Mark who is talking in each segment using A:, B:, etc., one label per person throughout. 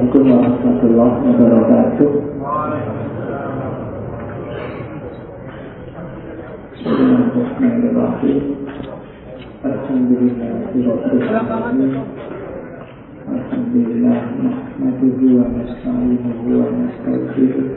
A: Assalamualaikum warahmatullahi wabarakatuh. Bismillahirrahmanirrahim. Alhamdulillah nahmaduhu nasta'inuhu wa nastaghfiruh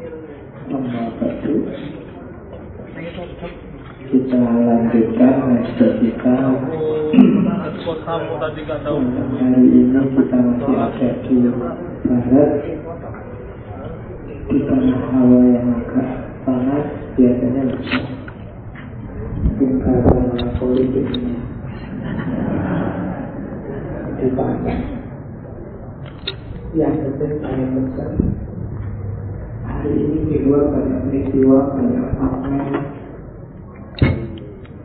A: kita lanjutkan master kita. Hari ini kita masih ada di barat. Di tengah hawa yang agak panas biasanya mungkin karena politik ini. Dipakai yang penting saya pesan hari ini di luar banyak peristiwa banyak pamer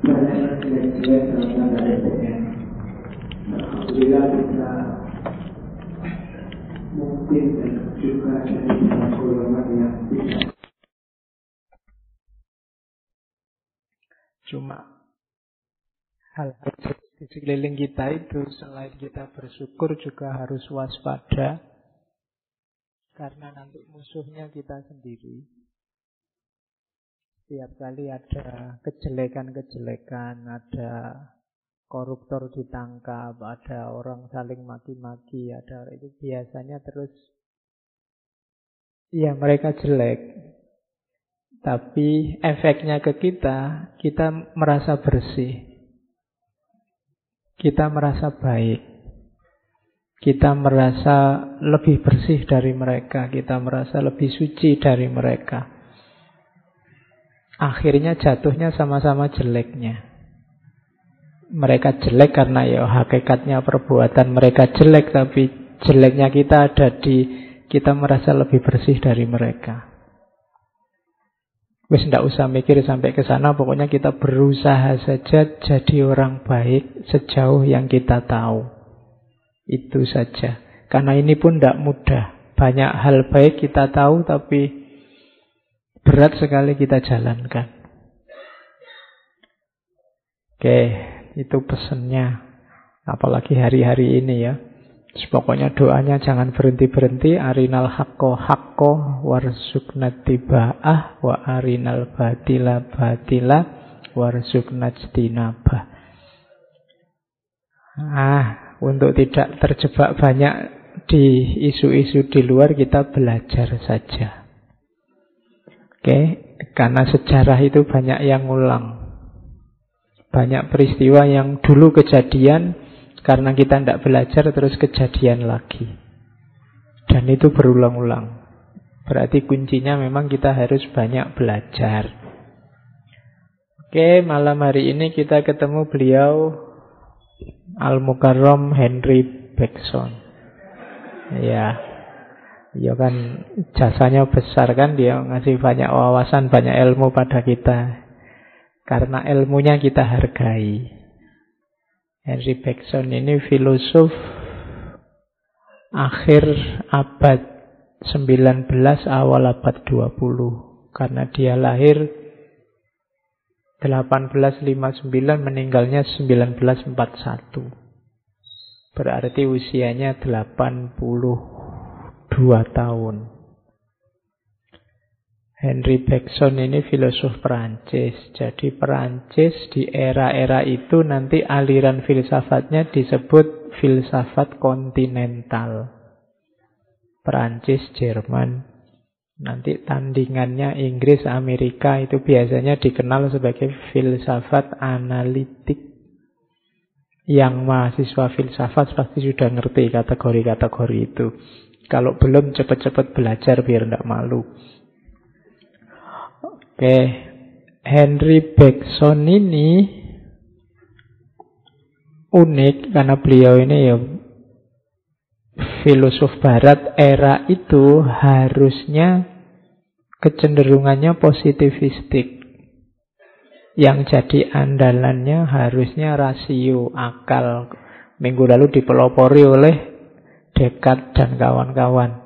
A: banyak yang jelek-jelek tanda kutipnya Alhamdulillah kita mungkin dan juga dari golongan yang bisa
B: Cuma hal-hal di sekeliling kita itu selain kita bersyukur juga harus waspada karena nanti musuhnya kita sendiri. Setiap kali ada kejelekan-kejelekan, ada koruptor ditangkap, ada orang saling maki-maki, ada itu biasanya terus ya mereka jelek. Tapi efeknya ke kita, kita merasa bersih. Kita merasa baik. Kita merasa lebih bersih dari mereka. Kita merasa lebih suci dari mereka. Akhirnya jatuhnya sama-sama jeleknya. Mereka jelek karena ya hakikatnya perbuatan mereka jelek. Tapi jeleknya kita ada di kita merasa lebih bersih dari mereka. Wis ndak usah mikir sampai ke sana, pokoknya kita berusaha saja jadi orang baik sejauh yang kita tahu. Itu saja. Karena ini pun ndak mudah. Banyak hal baik kita tahu tapi berat sekali kita jalankan. Oke, itu pesannya. Apalagi hari-hari ini ya. Terus pokoknya doanya jangan berhenti-berhenti. Arinal hakko hakko warsukna tiba'ah wa arinal batila batila warsukna jtinabah. Ah, untuk tidak terjebak banyak di isu-isu di luar kita belajar saja. Oke, karena sejarah itu banyak yang ulang. Banyak peristiwa yang dulu kejadian karena kita tidak belajar terus kejadian lagi. Dan itu berulang-ulang. Berarti kuncinya memang kita harus banyak belajar. Oke, malam hari ini kita ketemu beliau Al-Mukarram Henry Bergson. Ya, ya kan jasanya besar kan dia ngasih banyak wawasan, banyak ilmu pada kita. Karena ilmunya kita hargai. Henry Bergson ini filosof akhir abad 19 awal abad 20 karena dia lahir 1859 meninggalnya 1941 berarti usianya 82 tahun Henry Bergson ini filosof Perancis. Jadi Perancis di era-era itu nanti aliran filsafatnya disebut filsafat kontinental. Perancis, Jerman. Nanti tandingannya Inggris, Amerika itu biasanya dikenal sebagai filsafat analitik. Yang mahasiswa filsafat pasti sudah ngerti kategori-kategori itu. Kalau belum cepat-cepat belajar biar tidak malu. Oke, Henry Bergson ini unik karena beliau ini ya filosof barat era itu harusnya kecenderungannya positivistik. Yang jadi andalannya harusnya rasio, akal. Minggu lalu dipelopori oleh Dekat dan kawan-kawan.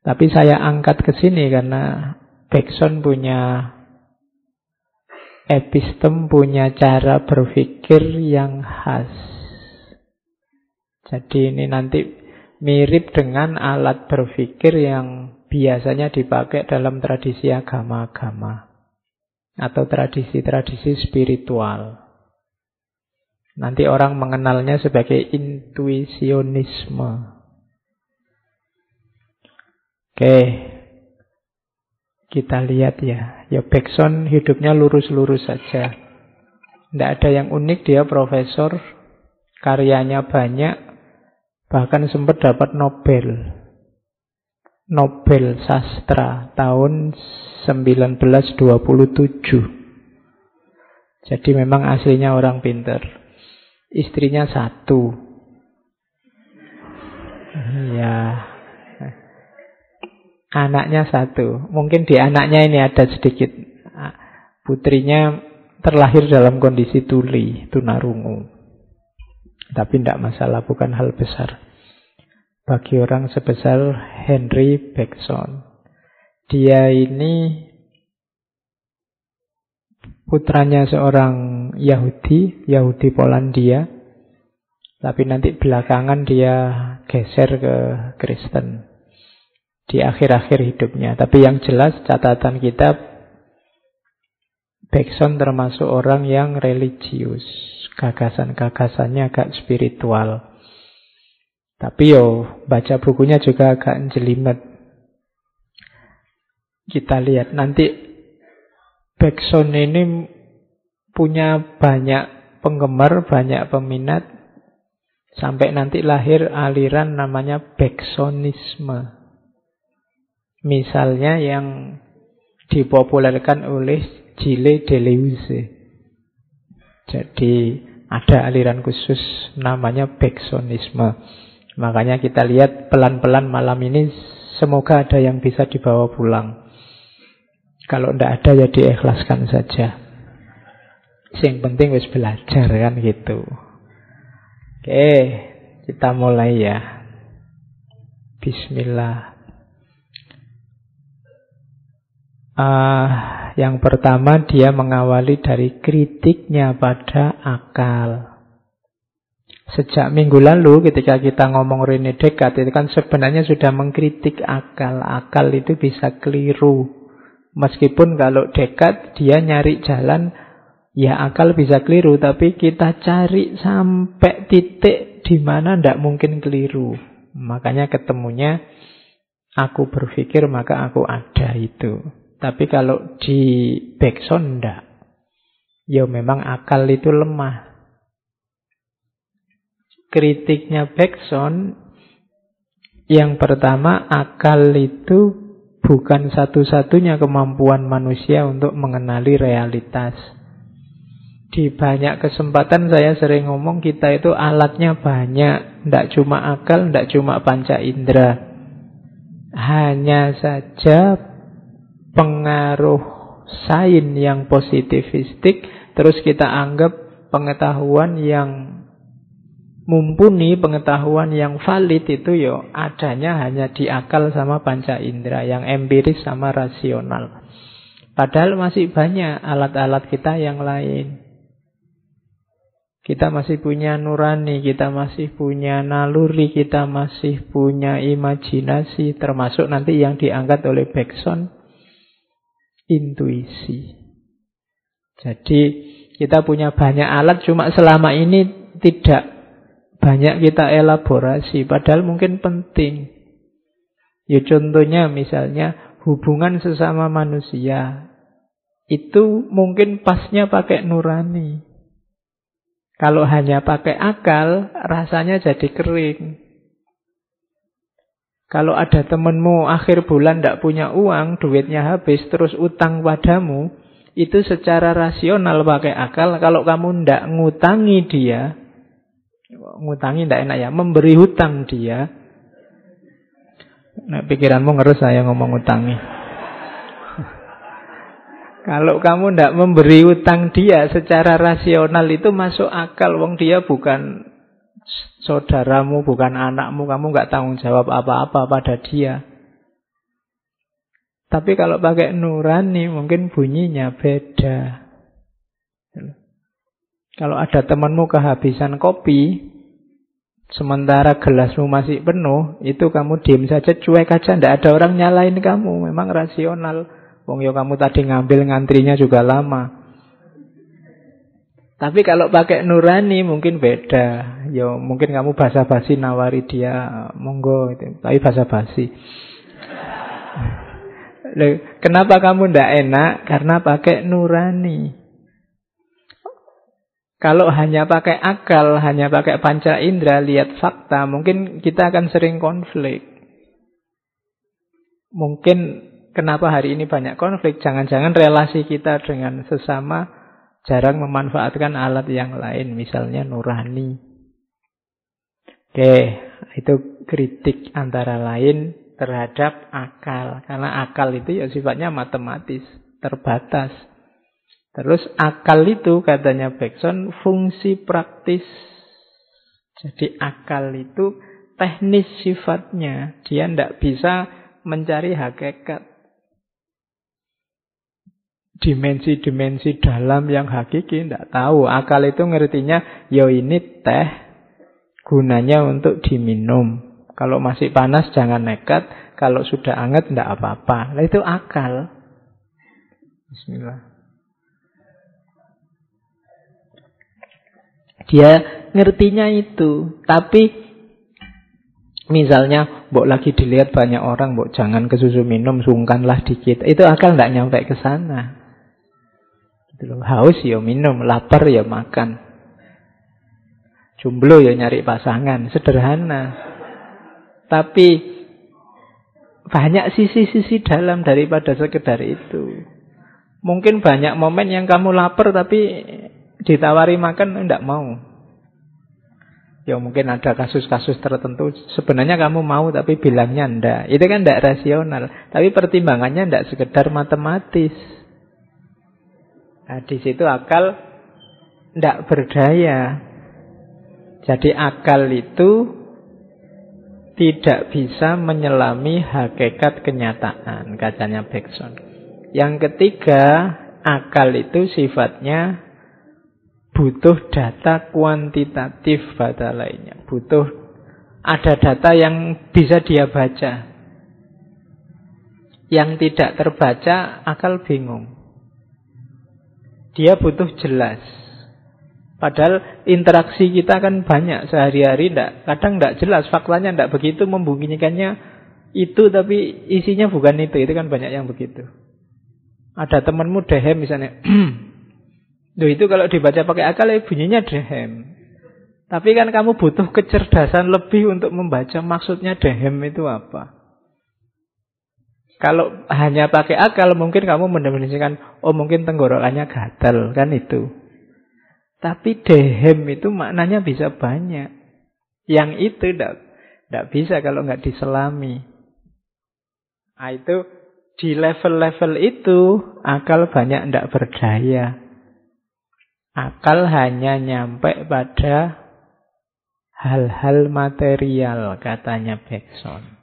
B: Tapi saya angkat ke sini karena Bergson punya epistem, punya cara berpikir yang khas. Jadi ini nanti mirip dengan alat berpikir yang biasanya dipakai dalam tradisi agama-agama atau tradisi-tradisi spiritual. Nanti orang mengenalnya sebagai intuisionisme. Oke, kita lihat ya. Ya hidupnya lurus-lurus saja. Tidak ada yang unik, dia profesor, karyanya banyak, bahkan sempat dapat Nobel. Nobel Sastra tahun 1927. Jadi memang aslinya orang pinter. Istrinya satu. Ya. Anaknya satu. Mungkin di anaknya ini ada sedikit. Putrinya terlahir dalam kondisi tuli, tunarungu. Tapi tidak masalah, bukan hal besar bagi orang sebesar Henry Bergson. Dia ini putranya seorang Yahudi, Yahudi Polandia. Tapi nanti belakangan dia geser ke Kristen di akhir-akhir hidupnya. Tapi yang jelas catatan kita Bergson termasuk orang yang religius. Gagasan-gagasannya agak spiritual. Tapi yo baca bukunya juga agak jelimet. Kita lihat nanti Bergson ini punya banyak penggemar, banyak peminat. Sampai nanti lahir aliran namanya Bergsonisme. Misalnya yang dipopulerkan oleh Gilles Deleuze. Jadi ada aliran khusus namanya Bergsonisme. Makanya kita lihat pelan-pelan malam ini semoga ada yang bisa dibawa pulang. Kalau tidak ada ya diikhlaskan saja. Yang penting wis belajar kan gitu. Oke, kita mulai ya. Bismillah. Uh, yang pertama dia mengawali dari kritiknya pada akal. Sejak minggu lalu ketika kita ngomong Rene Descartes itu kan sebenarnya sudah mengkritik akal. Akal itu bisa keliru. Meskipun kalau Descartes dia nyari jalan ya akal bisa keliru tapi kita cari sampai titik di mana tidak mungkin keliru. Makanya ketemunya aku berpikir maka aku ada itu. Tapi kalau di Bergson enggak. Ya memang akal itu lemah kritiknya Bergson yang pertama akal itu bukan satu-satunya kemampuan manusia untuk mengenali realitas. Di banyak kesempatan saya sering ngomong kita itu alatnya banyak, tidak cuma akal, tidak cuma panca indera. Hanya saja pengaruh sain yang positivistik terus kita anggap pengetahuan yang mumpuni pengetahuan yang valid itu yo adanya hanya di akal sama panca indera yang empiris sama rasional. Padahal masih banyak alat-alat kita yang lain. Kita masih punya nurani, kita masih punya naluri, kita masih punya imajinasi, termasuk nanti yang diangkat oleh Bergson, intuisi. Jadi kita punya banyak alat, cuma selama ini tidak banyak kita elaborasi, padahal mungkin penting. Ya contohnya misalnya hubungan sesama manusia. Itu mungkin pasnya pakai nurani. Kalau hanya pakai akal, rasanya jadi kering. Kalau ada temenmu akhir bulan tidak punya uang, duitnya habis, terus utang padamu, itu secara rasional pakai akal. Kalau kamu tidak ngutangi dia, ngutangi tidak enak ya, memberi hutang dia, Nah, pikiranmu ngerus saya ngomong utangi. Kalau kamu tidak memberi utang dia secara rasional itu masuk akal. Wong dia bukan saudaramu, bukan anakmu. Kamu nggak tanggung jawab apa-apa pada dia. Tapi kalau pakai nurani mungkin bunyinya beda. Kalau ada temanmu kehabisan kopi, sementara gelasmu masih penuh, itu kamu diam saja, cuek aja, tidak ada orang nyalain kamu. Memang rasional. Wong yo kamu tadi ngambil ngantrinya juga lama. Tapi kalau pakai nurani mungkin beda. Yo mungkin kamu basa-basi nawari dia, monggo itu. Tapi basa-basi. Kenapa kamu ndak enak? Karena pakai nurani. Kalau hanya pakai akal, hanya pakai panca indera, lihat fakta, mungkin kita akan sering konflik. Mungkin Kenapa hari ini banyak konflik? Jangan-jangan relasi kita dengan sesama jarang memanfaatkan alat yang lain, misalnya nurani. Oke, itu kritik antara lain terhadap akal. Karena akal itu ya sifatnya matematis, terbatas. Terus akal itu katanya Beckson fungsi praktis. Jadi akal itu teknis sifatnya. Dia tidak bisa mencari hakikat dimensi-dimensi dalam yang hakiki tidak tahu. Akal itu ngertinya, yo ya ini teh gunanya untuk diminum. Kalau masih panas jangan nekat, kalau sudah hangat tidak apa-apa. Nah, itu akal. Bismillah. Dia ngertinya itu, tapi Misalnya, mbok lagi dilihat banyak orang, mbok jangan ke susu minum, sungkanlah dikit. Itu akal tidak nyampe ke sana. Gitu loh. Haus ya minum, lapar ya makan. Jomblo ya nyari pasangan, sederhana. Tapi banyak sisi-sisi dalam daripada sekedar itu. Mungkin banyak momen yang kamu lapar tapi ditawari makan tidak mau. Ya mungkin ada kasus-kasus tertentu sebenarnya kamu mau tapi bilangnya ndak. Itu kan ndak rasional. Tapi pertimbangannya ndak sekedar matematis. Nah, di situ akal tidak berdaya. Jadi akal itu tidak bisa menyelami hakikat kenyataan, katanya Beckson. Yang ketiga, akal itu sifatnya butuh data kuantitatif pada lainnya. Butuh ada data yang bisa dia baca. Yang tidak terbaca, akal bingung. Dia butuh jelas. Padahal interaksi kita kan banyak sehari-hari, kadang tidak jelas, faktanya tidak begitu, membunyikannya itu tapi isinya bukan itu, itu kan banyak yang begitu. Ada temanmu dehem misalnya, Duh itu kalau dibaca pakai akal ya bunyinya dehem. Tapi kan kamu butuh kecerdasan lebih untuk membaca maksudnya dehem itu apa. Kalau hanya pakai akal mungkin kamu mendefinisikan oh mungkin tenggorokannya gatal kan itu. Tapi dehem itu maknanya bisa banyak. Yang itu tidak bisa kalau nggak diselami. Nah, itu di level-level itu akal banyak tidak berdaya. Akal hanya nyampe pada hal-hal material katanya Beckson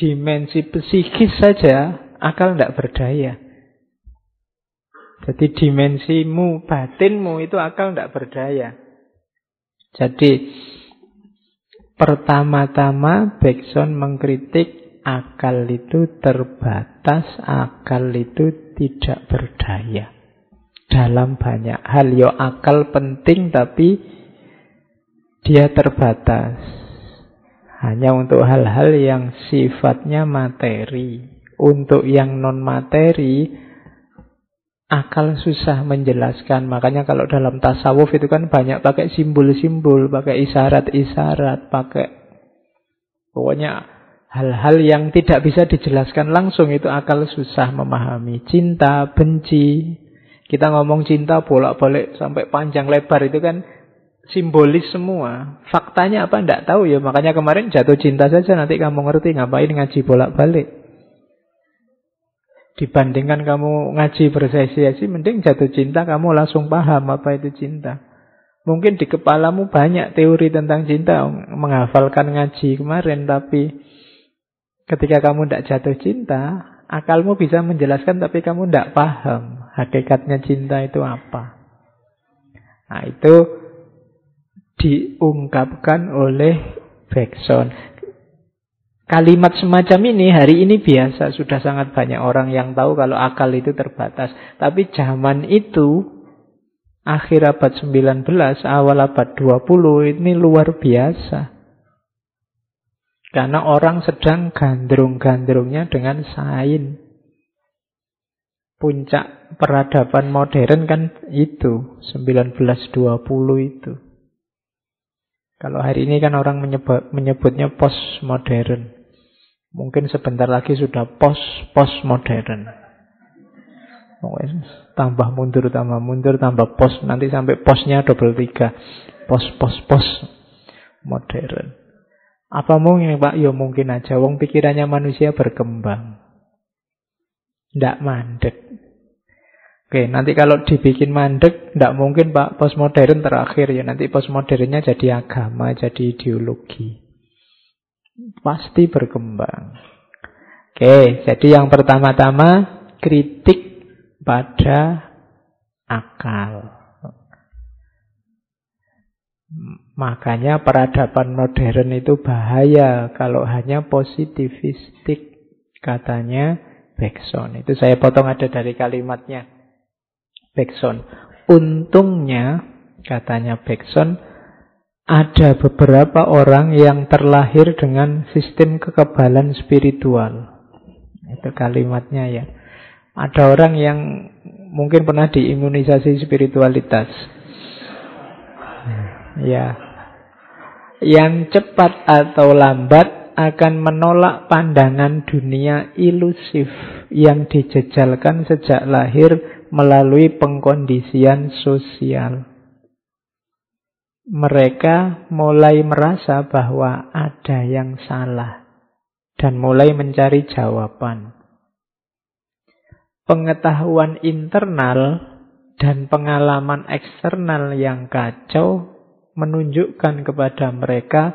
B: dimensi psikis saja akal tidak berdaya. Jadi dimensimu, batinmu itu akal tidak berdaya. Jadi pertama-tama Beckson mengkritik akal itu terbatas, akal itu tidak berdaya. Dalam banyak hal, yo akal penting tapi dia terbatas. Hanya untuk hal-hal yang sifatnya materi. Untuk yang non-materi, akal susah menjelaskan. Makanya kalau dalam tasawuf itu kan banyak pakai simbol-simbol, pakai isyarat-isyarat, pakai pokoknya hal-hal yang tidak bisa dijelaskan langsung itu akal susah memahami. Cinta, benci. Kita ngomong cinta bolak-balik sampai panjang lebar itu kan simbolis semua. Faktanya apa tidak tahu ya. Makanya kemarin jatuh cinta saja nanti kamu ngerti ngapain ngaji bolak-balik. Dibandingkan kamu ngaji bersesi-sesi, mending jatuh cinta kamu langsung paham apa itu cinta. Mungkin di kepalamu banyak teori tentang cinta, menghafalkan ngaji kemarin, tapi ketika kamu tidak jatuh cinta, akalmu bisa menjelaskan tapi kamu tidak paham hakikatnya cinta itu apa. Nah itu diungkapkan oleh Bergson. Kalimat semacam ini hari ini biasa, sudah sangat banyak orang yang tahu kalau akal itu terbatas. Tapi zaman itu, akhir abad 19, awal abad 20, ini luar biasa. Karena orang sedang gandrung-gandrungnya dengan sain. Puncak peradaban modern kan itu, 1920 itu. Kalau hari ini kan orang menyebut, menyebutnya postmodern. Mungkin sebentar lagi sudah pos-pos modern. Tambah mundur, tambah mundur, tambah pos. Nanti sampai posnya double tiga. Pos, pos, pos. Modern. Apa mungkin Pak? Ya mungkin aja. Wong pikirannya manusia berkembang. Tidak mandek. Oke, nanti kalau dibikin mandek, tidak mungkin Pak postmodern terakhir ya. Nanti postmodernnya jadi agama, jadi ideologi. Pasti berkembang. Oke, jadi yang pertama-tama kritik pada akal. Makanya peradaban modern itu bahaya kalau hanya positivistik katanya Bergson. Itu saya potong ada dari kalimatnya Bergson. Untungnya katanya Bergson ada beberapa orang yang terlahir dengan sistem kekebalan spiritual. Itu kalimatnya ya. Ada orang yang mungkin pernah diimunisasi spiritualitas. Ya. Yang cepat atau lambat akan menolak pandangan dunia ilusif yang dijejalkan sejak lahir melalui pengkondisian sosial mereka mulai merasa bahwa ada yang salah dan mulai mencari jawaban. Pengetahuan internal dan pengalaman eksternal yang kacau menunjukkan kepada mereka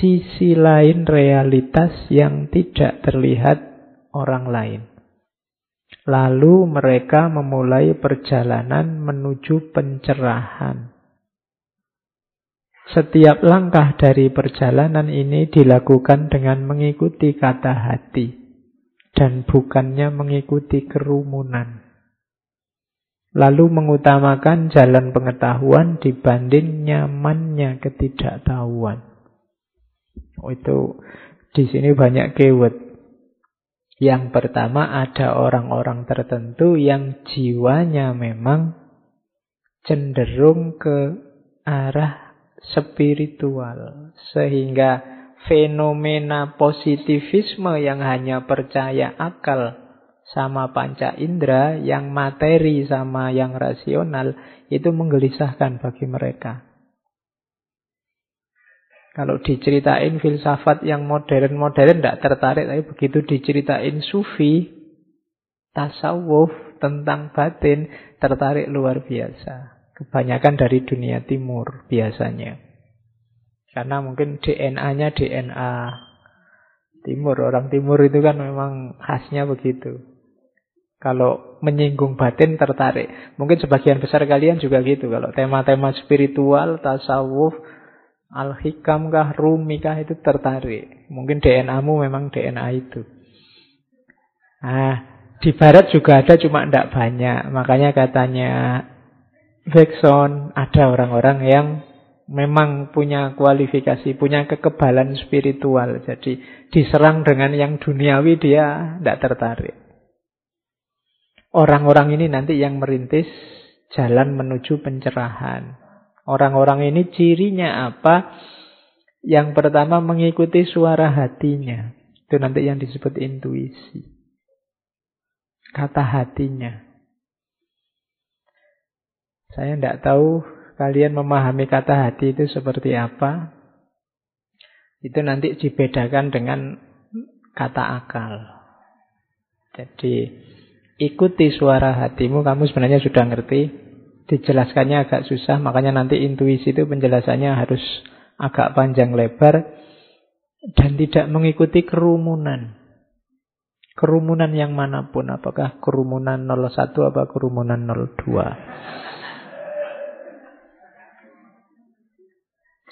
B: sisi lain realitas yang tidak terlihat orang lain. Lalu mereka memulai perjalanan menuju pencerahan. Setiap langkah dari perjalanan ini dilakukan dengan mengikuti kata hati dan bukannya mengikuti kerumunan. Lalu mengutamakan jalan pengetahuan dibanding nyamannya ketidaktahuan. Oh, itu di sini banyak keyword. Yang pertama ada orang-orang tertentu yang jiwanya memang cenderung ke arah spiritual. Sehingga fenomena positivisme yang hanya percaya akal sama panca indera, yang materi sama yang rasional, itu menggelisahkan bagi mereka. Kalau diceritain filsafat yang modern-modern tidak tertarik, tapi begitu diceritain sufi, tasawuf, tentang batin, tertarik luar biasa. Kebanyakan dari dunia timur biasanya. Karena mungkin DNA-nya DNA timur. Orang timur itu kan memang khasnya begitu. Kalau menyinggung batin tertarik. Mungkin sebagian besar kalian juga gitu. Kalau tema-tema spiritual, tasawuf, al-hikam kah, rumi kah itu tertarik. Mungkin DNA-mu memang DNA itu. Nah, di barat juga ada cuma tidak banyak. Makanya katanya Backsound, ada orang-orang yang memang punya kualifikasi, punya kekebalan spiritual. Jadi diserang dengan yang duniawi dia tidak tertarik. Orang-orang ini nanti yang merintis jalan menuju pencerahan. Orang-orang ini cirinya apa? Yang pertama mengikuti suara hatinya. Itu nanti yang disebut intuisi. Kata hatinya. Saya tidak tahu kalian memahami kata hati itu seperti apa, itu nanti dibedakan dengan kata akal. Jadi ikuti suara hatimu, kamu sebenarnya sudah ngerti. Dijelaskannya agak susah, makanya nanti intuisi itu penjelasannya harus agak panjang lebar dan tidak mengikuti kerumunan. Kerumunan yang mana pun, apakah kerumunan 01 atau kerumunan 02.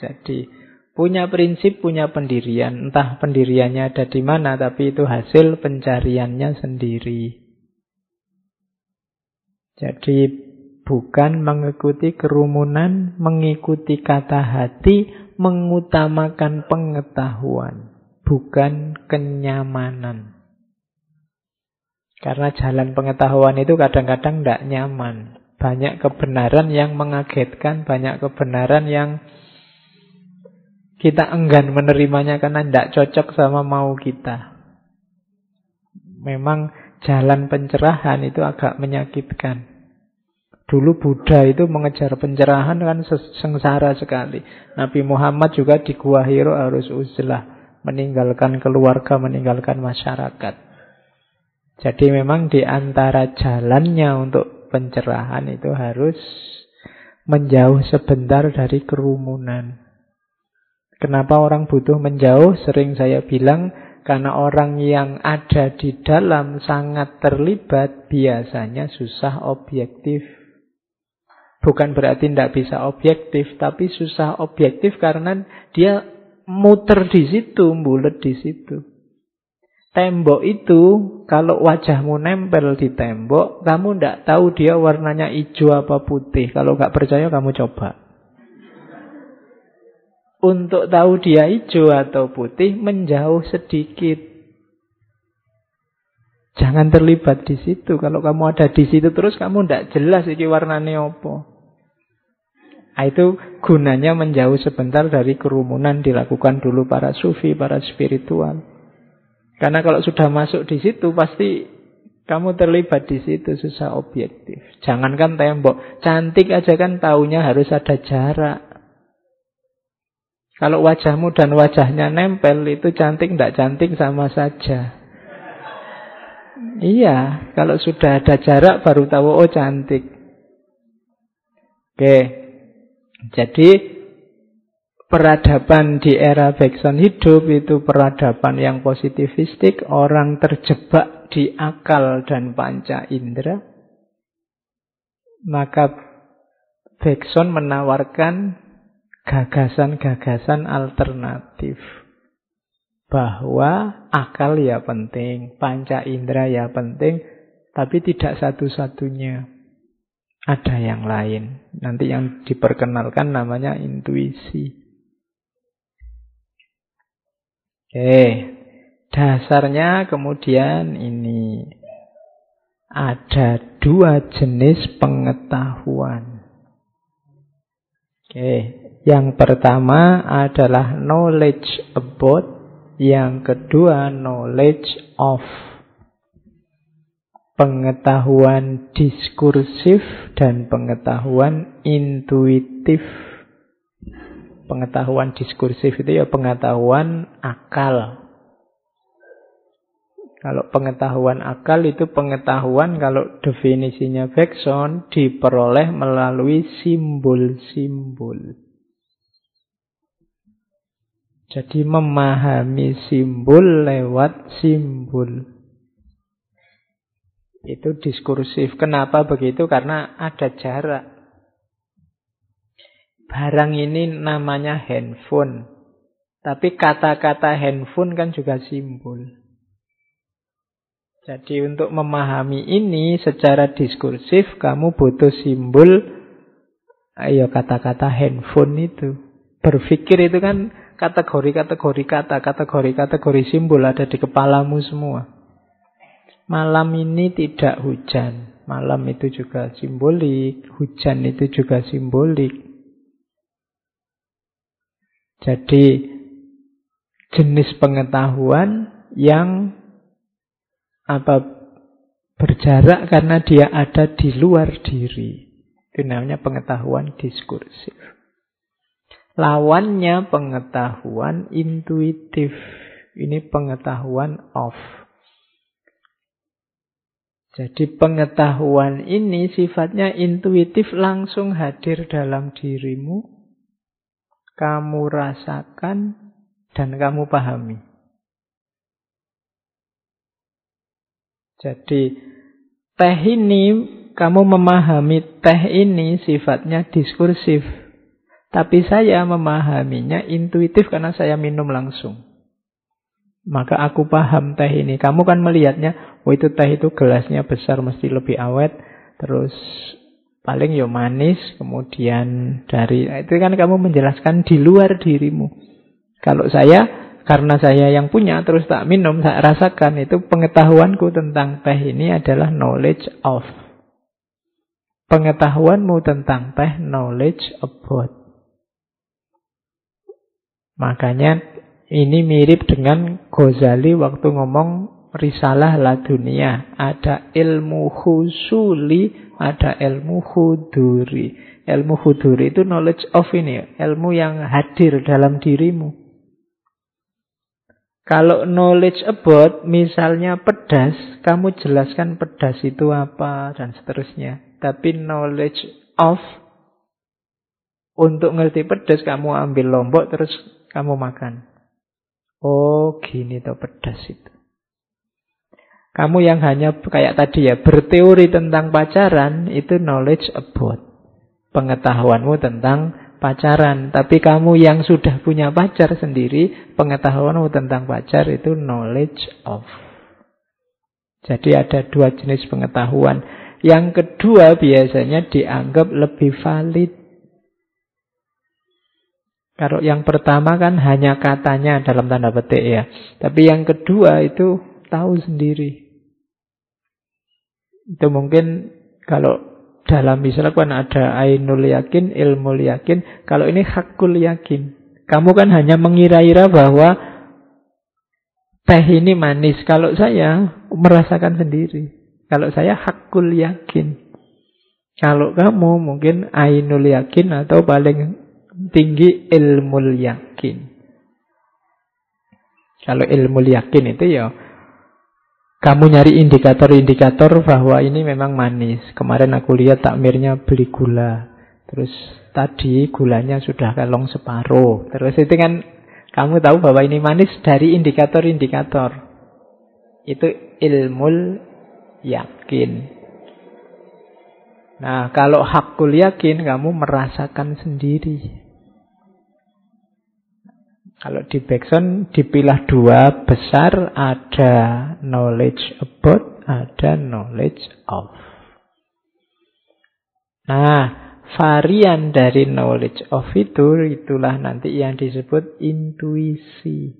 B: Jadi punya prinsip, punya pendirian. Entah pendiriannya ada di mana, tapi itu hasil pencariannya sendiri. Jadi bukan mengikuti kerumunan, mengikuti kata hati, mengutamakan pengetahuan, bukan kenyamanan. Karena jalan pengetahuan itu kadang-kadang tidak nyaman. Banyak kebenaran yang mengagetkan, banyak kebenaran yang kita enggan menerimanya karena tidak cocok sama mau kita. Memang jalan pencerahan itu agak menyakitkan. Dulu Buddha itu mengejar pencerahan kan sengsara sekali. Nabi Muhammad juga di Gua Hiro harus uzlah. Meninggalkan keluarga, meninggalkan masyarakat. Jadi memang di antara jalannya untuk pencerahan itu harus menjauh sebentar dari kerumunan. Kenapa orang butuh menjauh? Sering saya bilang karena orang yang ada di dalam sangat terlibat biasanya susah objektif. Bukan berarti tidak bisa objektif, tapi susah objektif karena dia muter di situ, bulat di situ. Tembok itu, kalau wajahmu nempel di tembok, kamu tidak tahu dia warnanya hijau apa putih. Kalau nggak percaya, kamu coba. Untuk tahu dia hijau atau putih menjauh sedikit. Jangan terlibat di situ. Kalau kamu ada di situ terus kamu tidak jelas ini warnanya apa. Nah, itu gunanya menjauh sebentar dari kerumunan dilakukan dulu para sufi, para spiritual. Karena kalau sudah masuk di situ pasti kamu terlibat di situ susah objektif. Jangankan tembok, cantik aja kan taunya harus ada jarak. Kalau wajahmu dan wajahnya nempel itu cantik tidak cantik sama saja. Iya, kalau sudah ada jarak baru tahu oh cantik. Oke. Jadi peradaban di era Bergson hidup itu peradaban yang positivistik, orang terjebak di akal dan panca indera. Maka Bergson menawarkan gagasan-gagasan alternatif. Bahwa akal ya penting, panca indera ya penting, tapi tidak satu-satunya. Ada yang lain. Nanti yang diperkenalkan namanya intuisi. Oke, dasarnya kemudian ini ada dua jenis pengetahuan. Oke, yang pertama adalah knowledge about, yang kedua knowledge of. Pengetahuan diskursif dan pengetahuan intuitif. Pengetahuan diskursif itu ya pengetahuan akal. Kalau pengetahuan akal itu pengetahuan kalau definisinya Bergson diperoleh melalui simbol-simbol. Jadi memahami simbol lewat simbol. Itu diskursif. Kenapa begitu? Karena ada jarak. Barang ini namanya handphone. Tapi kata-kata handphone kan juga simbol. Jadi untuk memahami ini secara diskursif, kamu butuh simbol, ayo kata-kata handphone itu. Berpikir itu kan kategori-kategori kata, kategori-kategori simbol ada di kepalamu semua. Malam ini tidak hujan. Malam itu juga simbolik, hujan itu juga simbolik. Jadi jenis pengetahuan yang apa berjarak karena dia ada di luar diri. Itu namanya pengetahuan diskursif. Lawannya pengetahuan intuitif. Ini pengetahuan off. Jadi pengetahuan ini sifatnya intuitif langsung hadir dalam dirimu. Kamu rasakan dan kamu pahami. Jadi teh ini kamu memahami teh ini sifatnya diskursif. Tapi saya memahaminya intuitif karena saya minum langsung. Maka aku paham teh ini. Kamu kan melihatnya, oh itu teh itu gelasnya besar mesti lebih awet. Terus paling yo ya manis. Kemudian dari, itu kan kamu menjelaskan di luar dirimu. Kalau saya, karena saya yang punya terus tak minum, saya rasakan itu pengetahuanku tentang teh ini adalah knowledge of. Pengetahuanmu tentang teh, knowledge about. Makanya ini mirip dengan Ghazali waktu ngomong risalah la dunia. Ada ilmu husuli, ada ilmu huduri. Ilmu huduri itu knowledge of ini, ilmu yang hadir dalam dirimu. Kalau knowledge about, misalnya pedas, kamu jelaskan pedas itu apa, dan seterusnya. Tapi knowledge of untuk ngerti pedas kamu ambil lombok terus kamu makan. Oh, gini tuh pedas itu. Kamu yang hanya kayak tadi ya, berteori tentang pacaran itu knowledge about. Pengetahuanmu tentang pacaran. Tapi kamu yang sudah punya pacar sendiri, pengetahuanmu tentang pacar itu knowledge of. Jadi ada dua jenis pengetahuan. Yang kedua biasanya dianggap lebih valid. Kalau yang pertama kan hanya katanya dalam tanda petik ya. Tapi yang kedua itu tahu sendiri. Itu mungkin kalau dalam misalnya kan ada ainul yakin, ilmu yakin. Kalau ini hakul yakin. Kamu kan hanya mengira-ira bahwa teh ini manis. Kalau saya merasakan sendiri. Kalau saya hakul yakin. Kalau kamu mungkin ainul yakin atau paling tinggi ilmu yakin. Kalau ilmu yakin itu ya kamu nyari indikator-indikator bahwa ini memang manis. Kemarin aku lihat takmirnya beli gula. Terus tadi gulanya sudah kalong separuh. Terus itu kan kamu tahu bahwa ini manis dari indikator-indikator. Itu ilmu yakin. Nah, kalau hakul yakin, kamu merasakan sendiri. Kalau di background dipilah dua besar, ada knowledge about, ada knowledge of. Nah, varian dari knowledge of itu, itulah nanti yang disebut intuisi.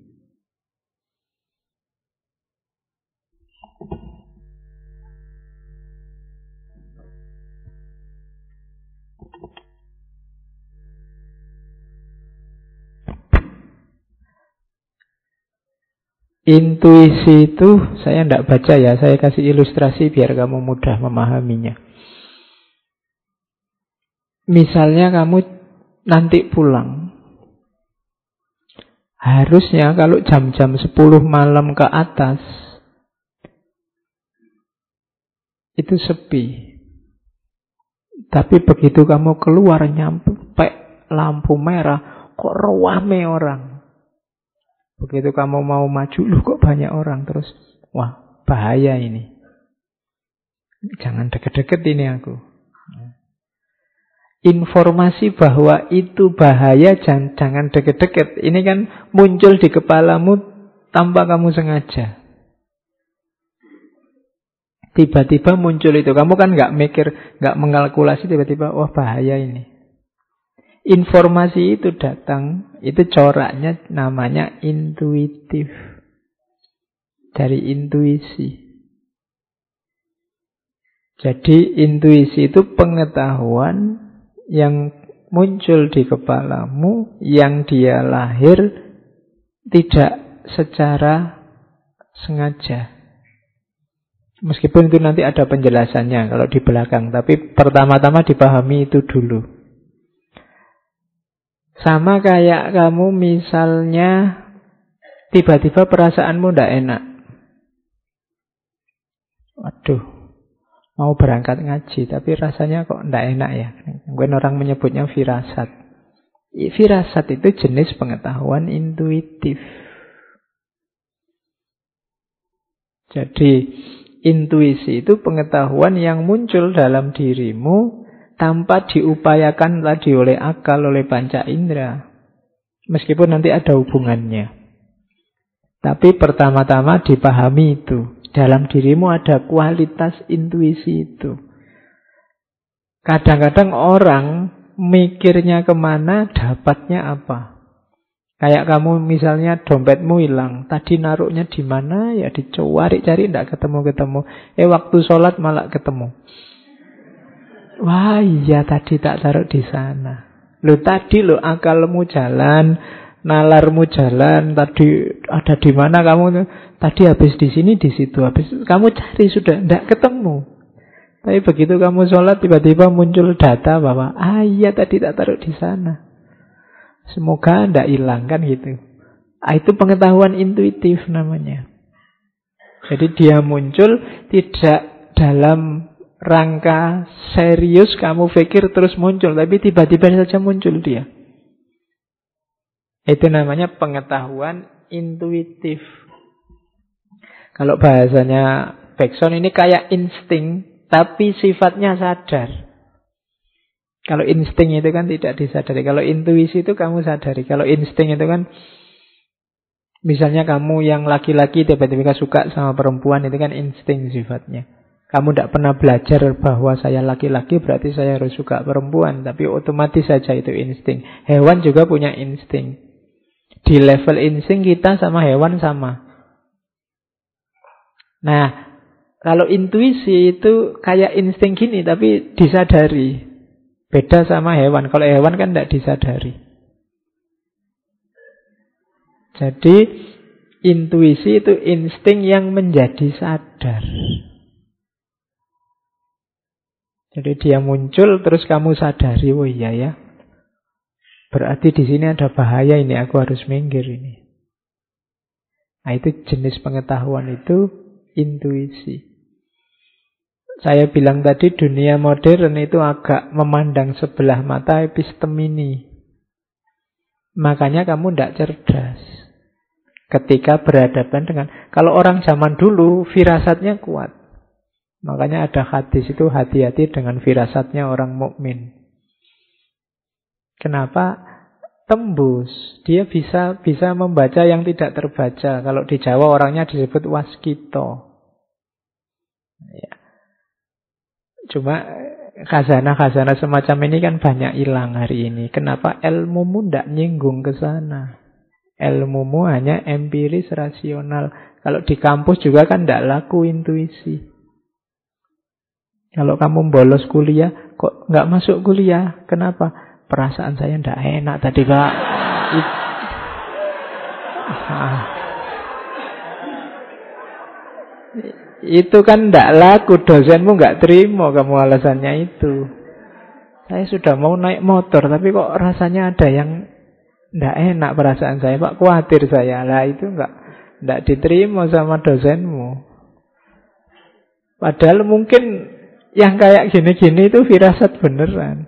B: Intuisi itu saya tidak baca ya, saya kasih ilustrasi biar kamu mudah memahaminya. Misalnya kamu nanti pulang. Harusnya kalau jam-jam 10 malam ke atas itu sepi. Tapi begitu kamu keluar nyampe lampu merah, kok rame orang. Begitu kamu mau maju, lu kok banyak orang terus. Wah, bahaya ini. Jangan deket-deket ini aku. Informasi bahwa itu bahaya jangan, jangan deket-deket. Ini kan muncul di kepalamu tanpa kamu sengaja. Tiba-tiba muncul itu. Kamu kan nggak mikir, nggak mengalkulasi tiba-tiba, wah bahaya ini. Informasi itu datang, itu coraknya namanya intuitif. Dari intuisi. Jadi intuisi itu pengetahuan yang muncul di kepalamu yang dia lahir tidak secara sengaja. Meskipun itu nanti ada penjelasannya kalau di belakang, tapi pertama-tama dipahami itu dulu. Sama kayak kamu misalnya tiba-tiba perasaanmu ndak enak. Waduh, mau berangkat ngaji, tapi rasanya kok ndak enak ya. Mungkin orang menyebutnya firasat. Firasat itu jenis pengetahuan intuitif. Jadi Intuisi itu pengetahuan yang muncul dalam dirimu tanpa diupayakan tadi oleh akal, oleh panca indera. Meskipun nanti ada hubungannya. Tapi pertama-tama dipahami itu. Dalam dirimu ada kualitas intuisi itu. Kadang-kadang orang mikirnya ke mana, dapatnya apa. Kayak kamu misalnya dompetmu hilang, tadi naruhnya di mana ya dicari-cari tidak ketemu-ketemu. Eh waktu sholat malah ketemu. Wah iya tadi tak taruh di sana. Lo tadi lo akalmu jalan, nalarmu jalan, tadi ada di mana kamu? Tadi habis di sini di situ, habis kamu cari sudah tidak ketemu. Tapi begitu kamu sholat tiba-tiba muncul data bahwa ah iya tadi tak taruh di sana. Semoga tidak hilang kan gitu. Ah, itu pengetahuan intuitif namanya. Jadi dia muncul tidak dalam rangka serius kamu pikir terus muncul, tapi tiba-tiba saja muncul dia. Itu namanya pengetahuan intuitif. Kalau bahasanya Beckson ini kayak insting, tapi sifatnya sadar. Kalau insting itu kan tidak disadari. Kalau intuisi itu kamu sadari. Kalau insting itu kan misalnya kamu yang laki-laki tiba-tiba suka sama perempuan itu kan insting sifatnya. Kamu tidak pernah belajar bahwa saya laki-laki berarti saya harus suka perempuan. Tapi otomatis saja itu insting. Hewan juga punya insting. Di level insting kita sama hewan sama. Nah, kalau intuisi itu kayak insting gini tapi disadari. Beda sama hewan. Kalau hewan kan tidak disadari. Jadi intuisi itu insting yang menjadi sadar. Jadi dia muncul terus kamu sadari, oh iya ya. Berarti di sini ada bahaya ini, aku harus minggir ini. Nah itu jenis pengetahuan itu intuisi. Saya bilang tadi dunia modern itu agak memandang sebelah mata epistem ini. Makanya kamu tidak cerdas. Ketika berhadapan dengan... Kalau orang zaman dulu firasatnya kuat. Makanya ada hadis itu hati-hati dengan firasatnya orang mukmin. Kenapa? Tembus. Dia bisa bisa membaca yang tidak terbaca. Kalau di Jawa orangnya disebut waskito. Ya. Cuma khazanah-khazanah semacam ini kan banyak hilang hari ini. Kenapa ilmumu tidak nyinggung ke sana? Ilmumu hanya empiris rasional. Kalau di kampus juga kan tidak laku intuisi. Kalau kamu bolos kuliah, kok nggak masuk kuliah? Kenapa? Perasaan saya tidak enak tadi pak. Itu kan tidak laku, dosenmu nggak terima kamu alasannya itu. Saya sudah mau naik motor, tapi kok rasanya ada yang tidak enak perasaan saya, Pak. Khawatir saya. Lah itu nggak nggak diterima sama dosenmu. Padahal mungkin yang kayak gini-gini itu firasat beneran.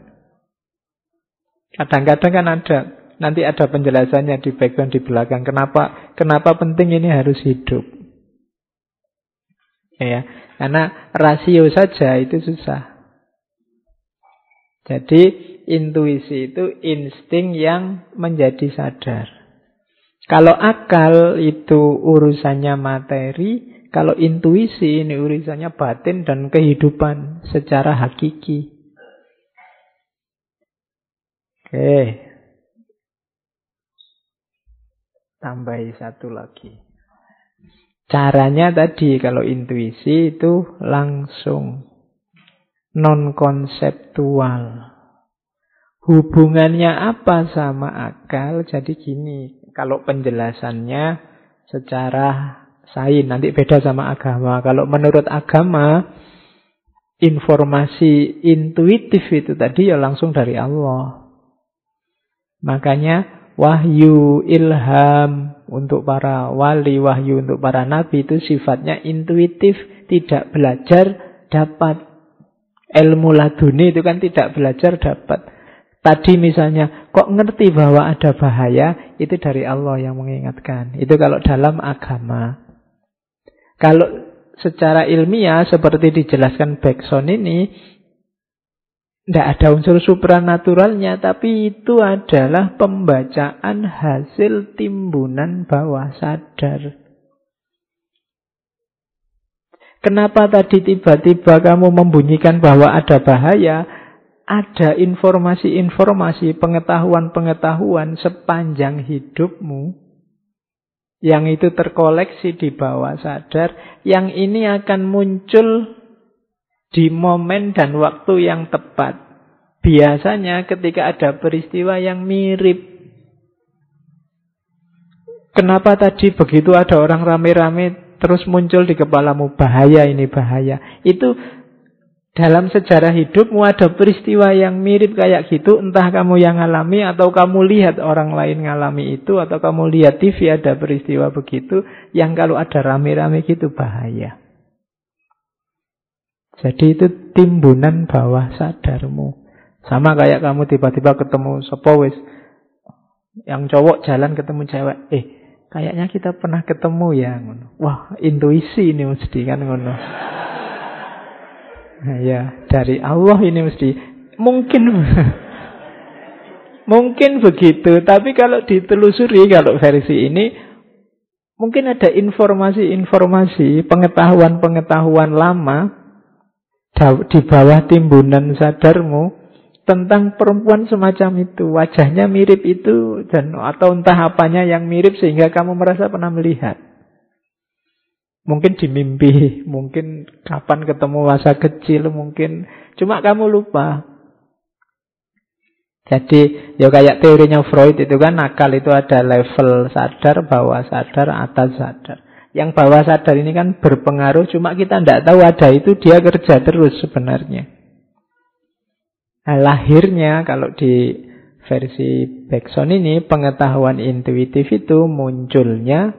B: Kadang-kadang kan ada nanti ada penjelasannya di background di belakang kenapa kenapa penting ini harus hidup. Ya, karena rasio saja itu susah. Jadi intuisi itu insting yang menjadi sadar. Kalau akal itu urusannya materi, kalau intuisi ini urusannya batin dan kehidupan secara hakiki. Oke. Tambahi satu lagi. Caranya tadi kalau intuisi itu langsung non konseptual. Hubungannya apa sama akal? Jadi gini, kalau penjelasannya secara sains, nanti beda sama agama. Kalau menurut agama, informasi intuitif itu tadi ya langsung dari Allah. Makanya wahyu ilham untuk para wali, wahyu untuk para nabi itu sifatnya intuitif, tidak belajar dapat. Ilmu laduni itu kan tidak belajar dapat. Tadi misalnya, kok ngerti bahwa ada bahaya, itu dari Allah yang mengingatkan. Itu kalau dalam agama. Kalau secara ilmiah, seperti dijelaskan Beckson ini, tidak ada unsur supranaturalnya, tapi itu adalah pembacaan hasil timbunan bawah sadar. Kenapa tadi tiba-tiba kamu membunyikan bahwa ada bahaya? Ada informasi-informasi, pengetahuan-pengetahuan sepanjang hidupmu yang itu terkoleksi di bawah sadar, yang ini akan muncul di momen dan waktu yang tepat. Biasanya ketika ada peristiwa yang mirip. Kenapa tadi begitu ada orang rame-rame terus muncul di kepalamu bahaya ini bahaya. Itu dalam sejarah hidupmu ada peristiwa yang mirip kayak gitu, entah kamu yang alami atau kamu lihat orang lain ngalami itu atau kamu lihat TV ada peristiwa begitu yang kalau ada rame-rame gitu bahaya. Jadi itu timbunan bawah sadarmu. Sama kayak kamu tiba-tiba ketemu sepowes yang cowok jalan ketemu cewek, eh Kayaknya kita pernah ketemu ya. Wah, intuisi ini mesti kan ngono. Ya, dari Allah ini mesti. Mungkin. Mungkin begitu, tapi kalau ditelusuri kalau versi ini mungkin ada informasi-informasi, pengetahuan-pengetahuan lama di bawah timbunan sadarmu tentang perempuan semacam itu, wajahnya mirip itu dan atau entah apanya yang mirip sehingga kamu merasa pernah melihat. Mungkin di mimpi, mungkin kapan ketemu masa kecil, mungkin cuma kamu lupa. Jadi ya kayak teorinya Freud itu kan akal itu ada level sadar, bawah sadar, atas sadar. Yang bawah sadar ini kan berpengaruh, cuma kita tidak tahu ada itu dia kerja terus sebenarnya. Nah, lahirnya kalau di versi Beckson ini pengetahuan intuitif itu munculnya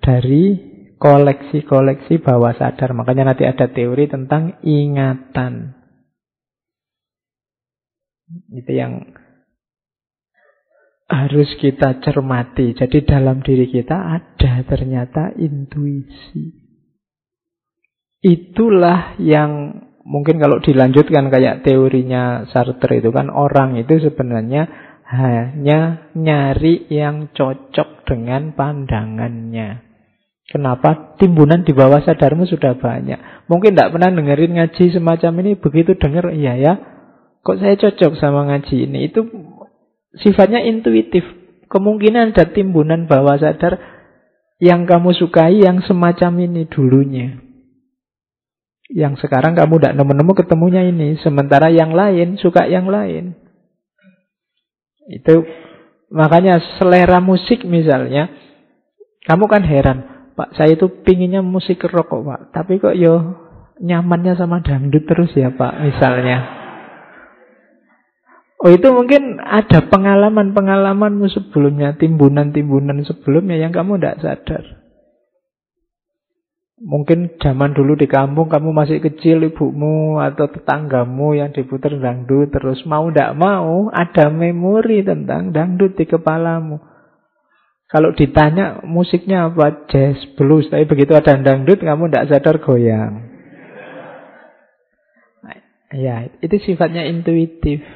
B: dari koleksi-koleksi bawah sadar. Makanya nanti ada teori tentang ingatan. Itu yang harus kita cermati. Jadi dalam diri kita ada ternyata intuisi. Itulah yang mungkin kalau dilanjutkan kayak teorinya Sartre itu kan orang itu sebenarnya hanya nyari yang cocok dengan pandangannya. Kenapa? Timbunan di bawah sadarmu sudah banyak. Mungkin tidak pernah dengerin ngaji semacam ini, begitu dengar, iya ya, kok saya cocok sama ngaji ini. Itu sifatnya intuitif. Kemungkinan ada timbunan bawah sadar yang kamu sukai yang semacam ini dulunya. Yang sekarang kamu tidak nemu-nemu ketemunya ini. Sementara yang lain suka yang lain. Itu makanya selera musik misalnya. Kamu kan heran. Pak saya itu pinginnya musik rock kok Pak. Tapi kok yo nyamannya sama dangdut terus ya Pak misalnya. Oh itu mungkin ada pengalaman-pengalamanmu sebelumnya, timbunan-timbunan sebelumnya yang kamu tidak sadar. Mungkin zaman dulu di kampung kamu masih kecil ibumu atau tetanggamu yang diputar dangdut terus mau tidak mau ada memori tentang dangdut di kepalamu. Kalau ditanya musiknya apa jazz, blues, tapi begitu ada dangdut kamu tidak sadar goyang. Ya, itu sifatnya intuitif.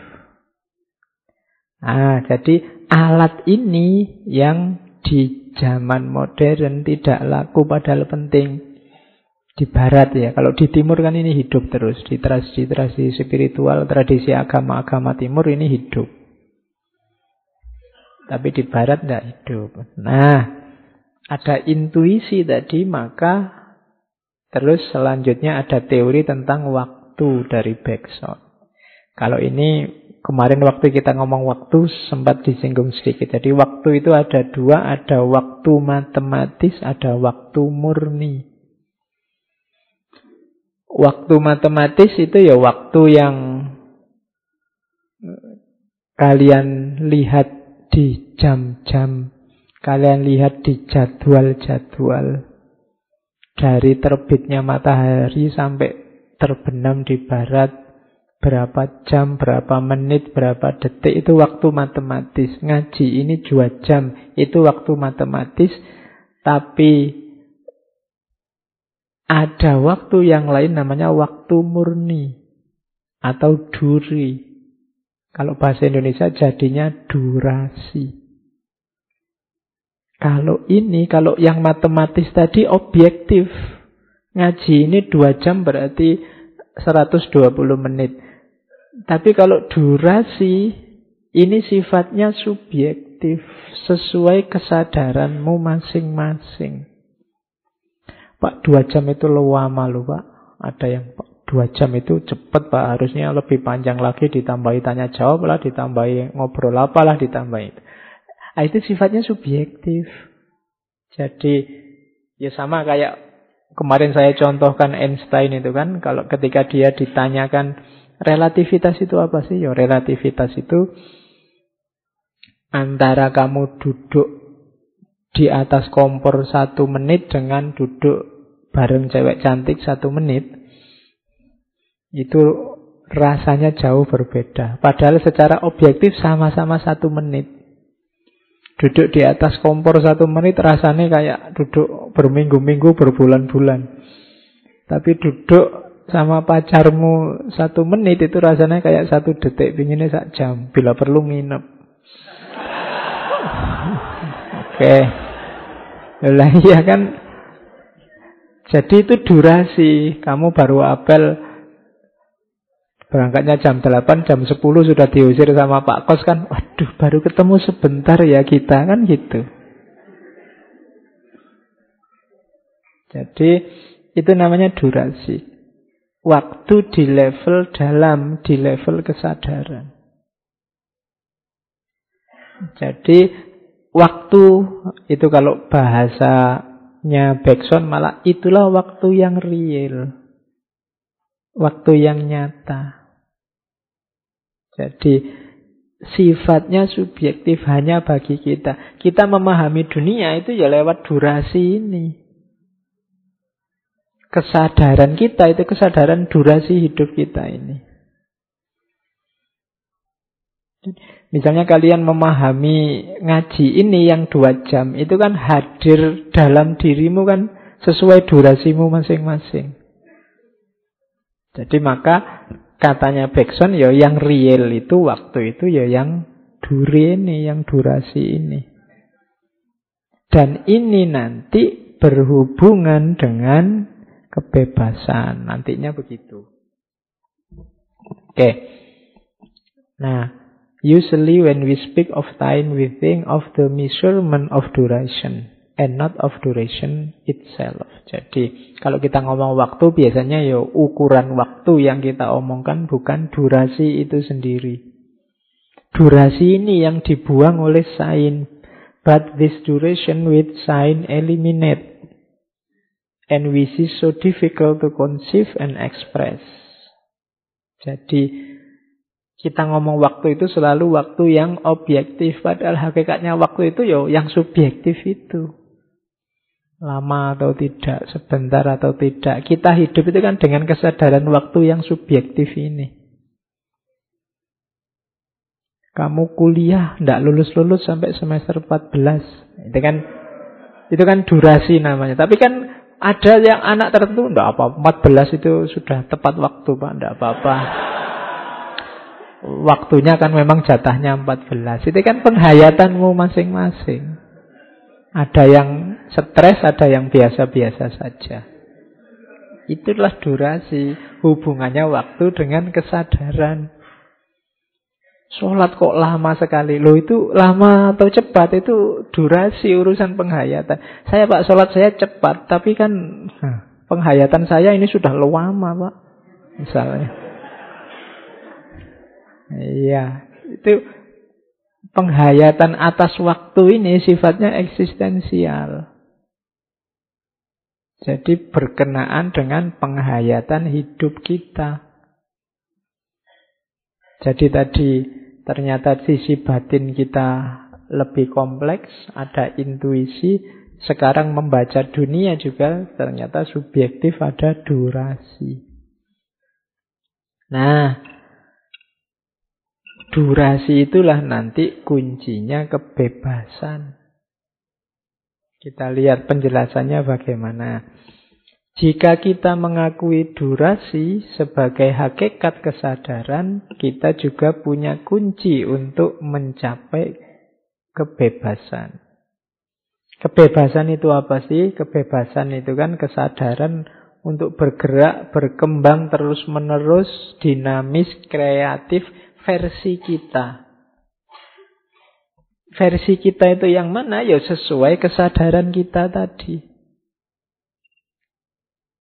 B: Ah, jadi alat ini yang di zaman modern tidak laku padahal penting di barat ya. Kalau di timur kan ini hidup terus. Di tradisi-tradisi spiritual, tradisi agama-agama timur ini hidup. Tapi di barat tidak hidup. Nah, ada intuisi tadi, maka terus selanjutnya ada teori tentang waktu dari Bergson. Kalau ini kemarin waktu kita ngomong waktu sempat disinggung sedikit. Jadi waktu itu ada dua, ada waktu matematis, ada waktu murni. Waktu matematis itu ya waktu yang kalian lihat di jam-jam, kalian lihat di jadwal-jadwal. Dari terbitnya matahari sampai terbenam di barat, berapa jam, berapa menit, berapa detik, itu waktu matematis. Ngaji ini dua jam, itu waktu matematis. Tapi ada waktu yang lain namanya waktu murni atau duri. Kalau bahasa Indonesia jadinya durasi. Kalau ini, kalau yang matematis tadi objektif. Ngaji ini dua jam berarti 120 menit. Tapi kalau durasi, ini sifatnya subjektif. Sesuai kesadaranmu masing-masing. Pak, dua jam itu lama loh Pak. Ada yang dua jam itu cepat Pak. Harusnya lebih panjang lagi ditambahi tanya jawab lah, ditambahi ngobrol apalah, ditambahi. Nah, itu sifatnya subjektif. Jadi ya sama kayak kemarin saya contohkan Einstein itu kan, kalau ketika dia ditanyakan relativitas itu apa sih? Ya relativitas itu antara kamu duduk di atas kompor satu menit dengan duduk bareng cewek cantik satu menit. Itu rasanya jauh berbeda. Padahal secara objektif sama-sama satu menit. Duduk di atas kompor satu menit rasanya kayak duduk berminggu-minggu, berbulan-bulan. Tapi duduk sama pacarmu satu menit itu rasanya kayak satu detik, pinginnya sak jam. Bila perlu nginep. Oke. Okay. Lah iya kan. Jadi itu durasi. Kamu baru apel Berangkatnya jam 8, jam 10 sudah diusir sama Pak Kos kan. Waduh, baru ketemu sebentar ya kita kan gitu. Jadi itu namanya durasi. Waktu di level dalam, di level kesadaran. Jadi waktu itu kalau bahasanya Bergson malah itulah waktu yang real. Waktu yang nyata. Jadi sifatnya subjektif hanya bagi kita. Kita memahami dunia itu ya lewat durasi ini. Kesadaran kita itu kesadaran durasi hidup kita ini. Misalnya kalian memahami ngaji ini yang dua jam, itu kan hadir dalam dirimu kan sesuai durasimu masing-masing. Jadi maka katanya Bekson ya yang real itu waktu itu ya yang duri ini, yang durasi ini. Dan ini nanti berhubungan dengan kebebasan. Nantinya begitu. Oke. Nah, usually when we speak of time, we think of the measurement of duration and not of duration itself. Jadi kalau kita ngomong waktu biasanya ya ukuran waktu yang kita omongkan bukan durasi itu sendiri. Durasi ini yang dibuang oleh sign. But this duration with sign eliminate. And we see so difficult to conceive and express. Jadi kita ngomong waktu itu selalu waktu yang objektif. Padahal hakikatnya waktu itu ya yang subjektif itu lama atau tidak, sebentar atau tidak. Kita hidup itu kan dengan kesadaran waktu yang subjektif ini. Kamu kuliah tidak lulus-lulus sampai semester 14. Itu kan itu kan durasi namanya. Tapi kan ada yang anak tertentu tidak apa 14 itu sudah tepat waktu Pak, tidak apa-apa. Waktunya kan memang jatahnya 14. Itu kan penghayatanmu masing-masing. Ada yang stres, ada yang biasa-biasa saja. Itulah durasi hubungannya waktu dengan kesadaran. Sholat kok lama sekali. Loh itu lama atau cepat itu durasi urusan penghayatan. Saya pak sholat saya cepat, tapi kan penghayatan saya ini sudah lama pak. Misalnya. Iya, itu penghayatan atas waktu ini sifatnya eksistensial. Jadi berkenaan dengan penghayatan hidup kita. Jadi tadi ternyata sisi batin kita lebih kompleks, ada intuisi. Sekarang membaca dunia juga ternyata subjektif ada durasi. Nah, durasi itulah nanti kuncinya kebebasan. Kita lihat penjelasannya bagaimana. Jika kita mengakui durasi sebagai hakikat kesadaran, kita juga punya kunci untuk mencapai kebebasan. Kebebasan itu apa sih? Kebebasan itu kan kesadaran untuk bergerak, berkembang terus-menerus, dinamis, kreatif, versi kita. Versi kita itu yang mana? Ya sesuai kesadaran kita tadi.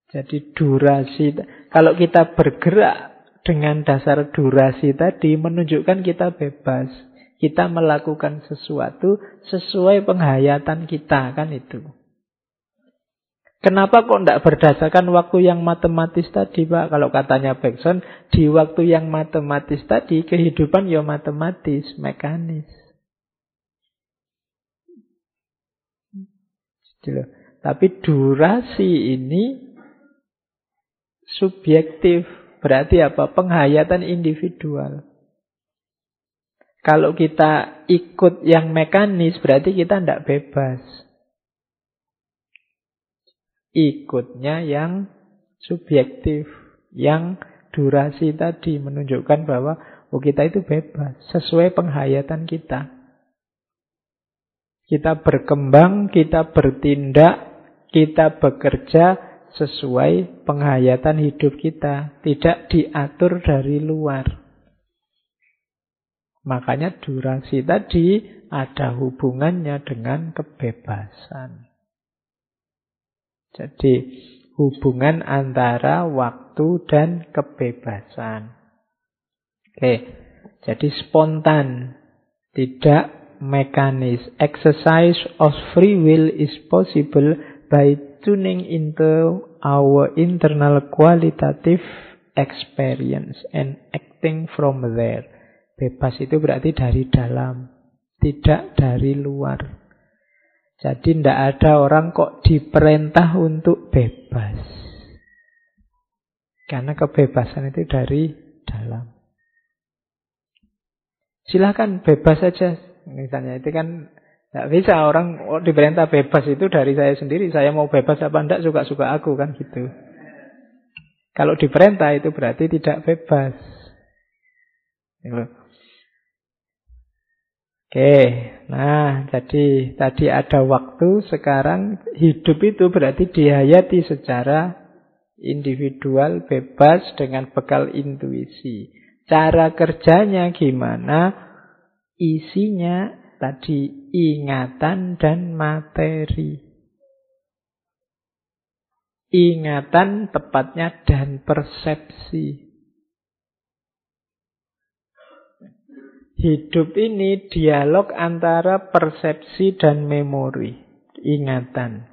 B: Jadi durasi, kalau kita bergerak dengan dasar durasi tadi menunjukkan kita bebas. Kita melakukan sesuatu sesuai penghayatan kita, kan itu. Kenapa kok tidak berdasarkan waktu yang matematis tadi, Pak? Kalau katanya Bergson, di waktu yang matematis tadi, kehidupan ya matematis, mekanis. Tapi durasi ini subjektif. Berarti apa? Penghayatan individual. Kalau kita ikut yang mekanis, berarti kita tidak bebas. Ikutnya yang subjektif, yang durasi tadi menunjukkan bahwa oh kita itu bebas, sesuai penghayatan kita. Kita berkembang, kita bertindak, kita bekerja sesuai penghayatan hidup kita, tidak diatur dari luar. Makanya durasi tadi ada hubungannya dengan kebebasan. Jadi hubungan antara waktu dan kebebasan. Oke, jadi spontan, tidak mekanis. Exercise of free will is possible by tuning into our internal qualitative experience and acting from there. Bebas itu berarti dari dalam, tidak dari luar. Jadi tidak ada orang kok diperintah untuk bebas. Karena kebebasan itu dari dalam. Silahkan bebas saja Misalnya itu kan tidak bisa orang oh, diperintah bebas itu dari saya sendiri. Saya mau bebas apa enggak suka-suka aku kan gitu. Kalau diperintah itu berarti tidak bebas. Gitu. Oke, nah jadi tadi ada waktu, sekarang hidup itu berarti dihayati secara individual, bebas dengan bekal intuisi. Cara kerjanya gimana? Isinya tadi ingatan dan materi. Ingatan tepatnya dan persepsi. Hidup ini dialog antara persepsi dan memori, ingatan.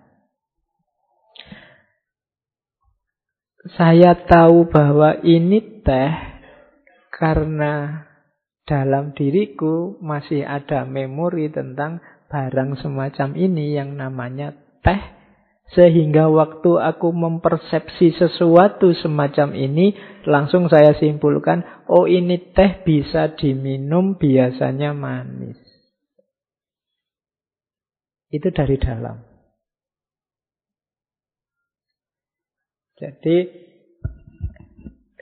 B: Saya tahu bahwa ini teh karena dalam diriku masih ada memori tentang barang semacam ini yang namanya teh. Sehingga waktu aku mempersepsi sesuatu semacam ini, langsung saya simpulkan, oh ini teh bisa diminum biasanya manis. Itu dari dalam. Jadi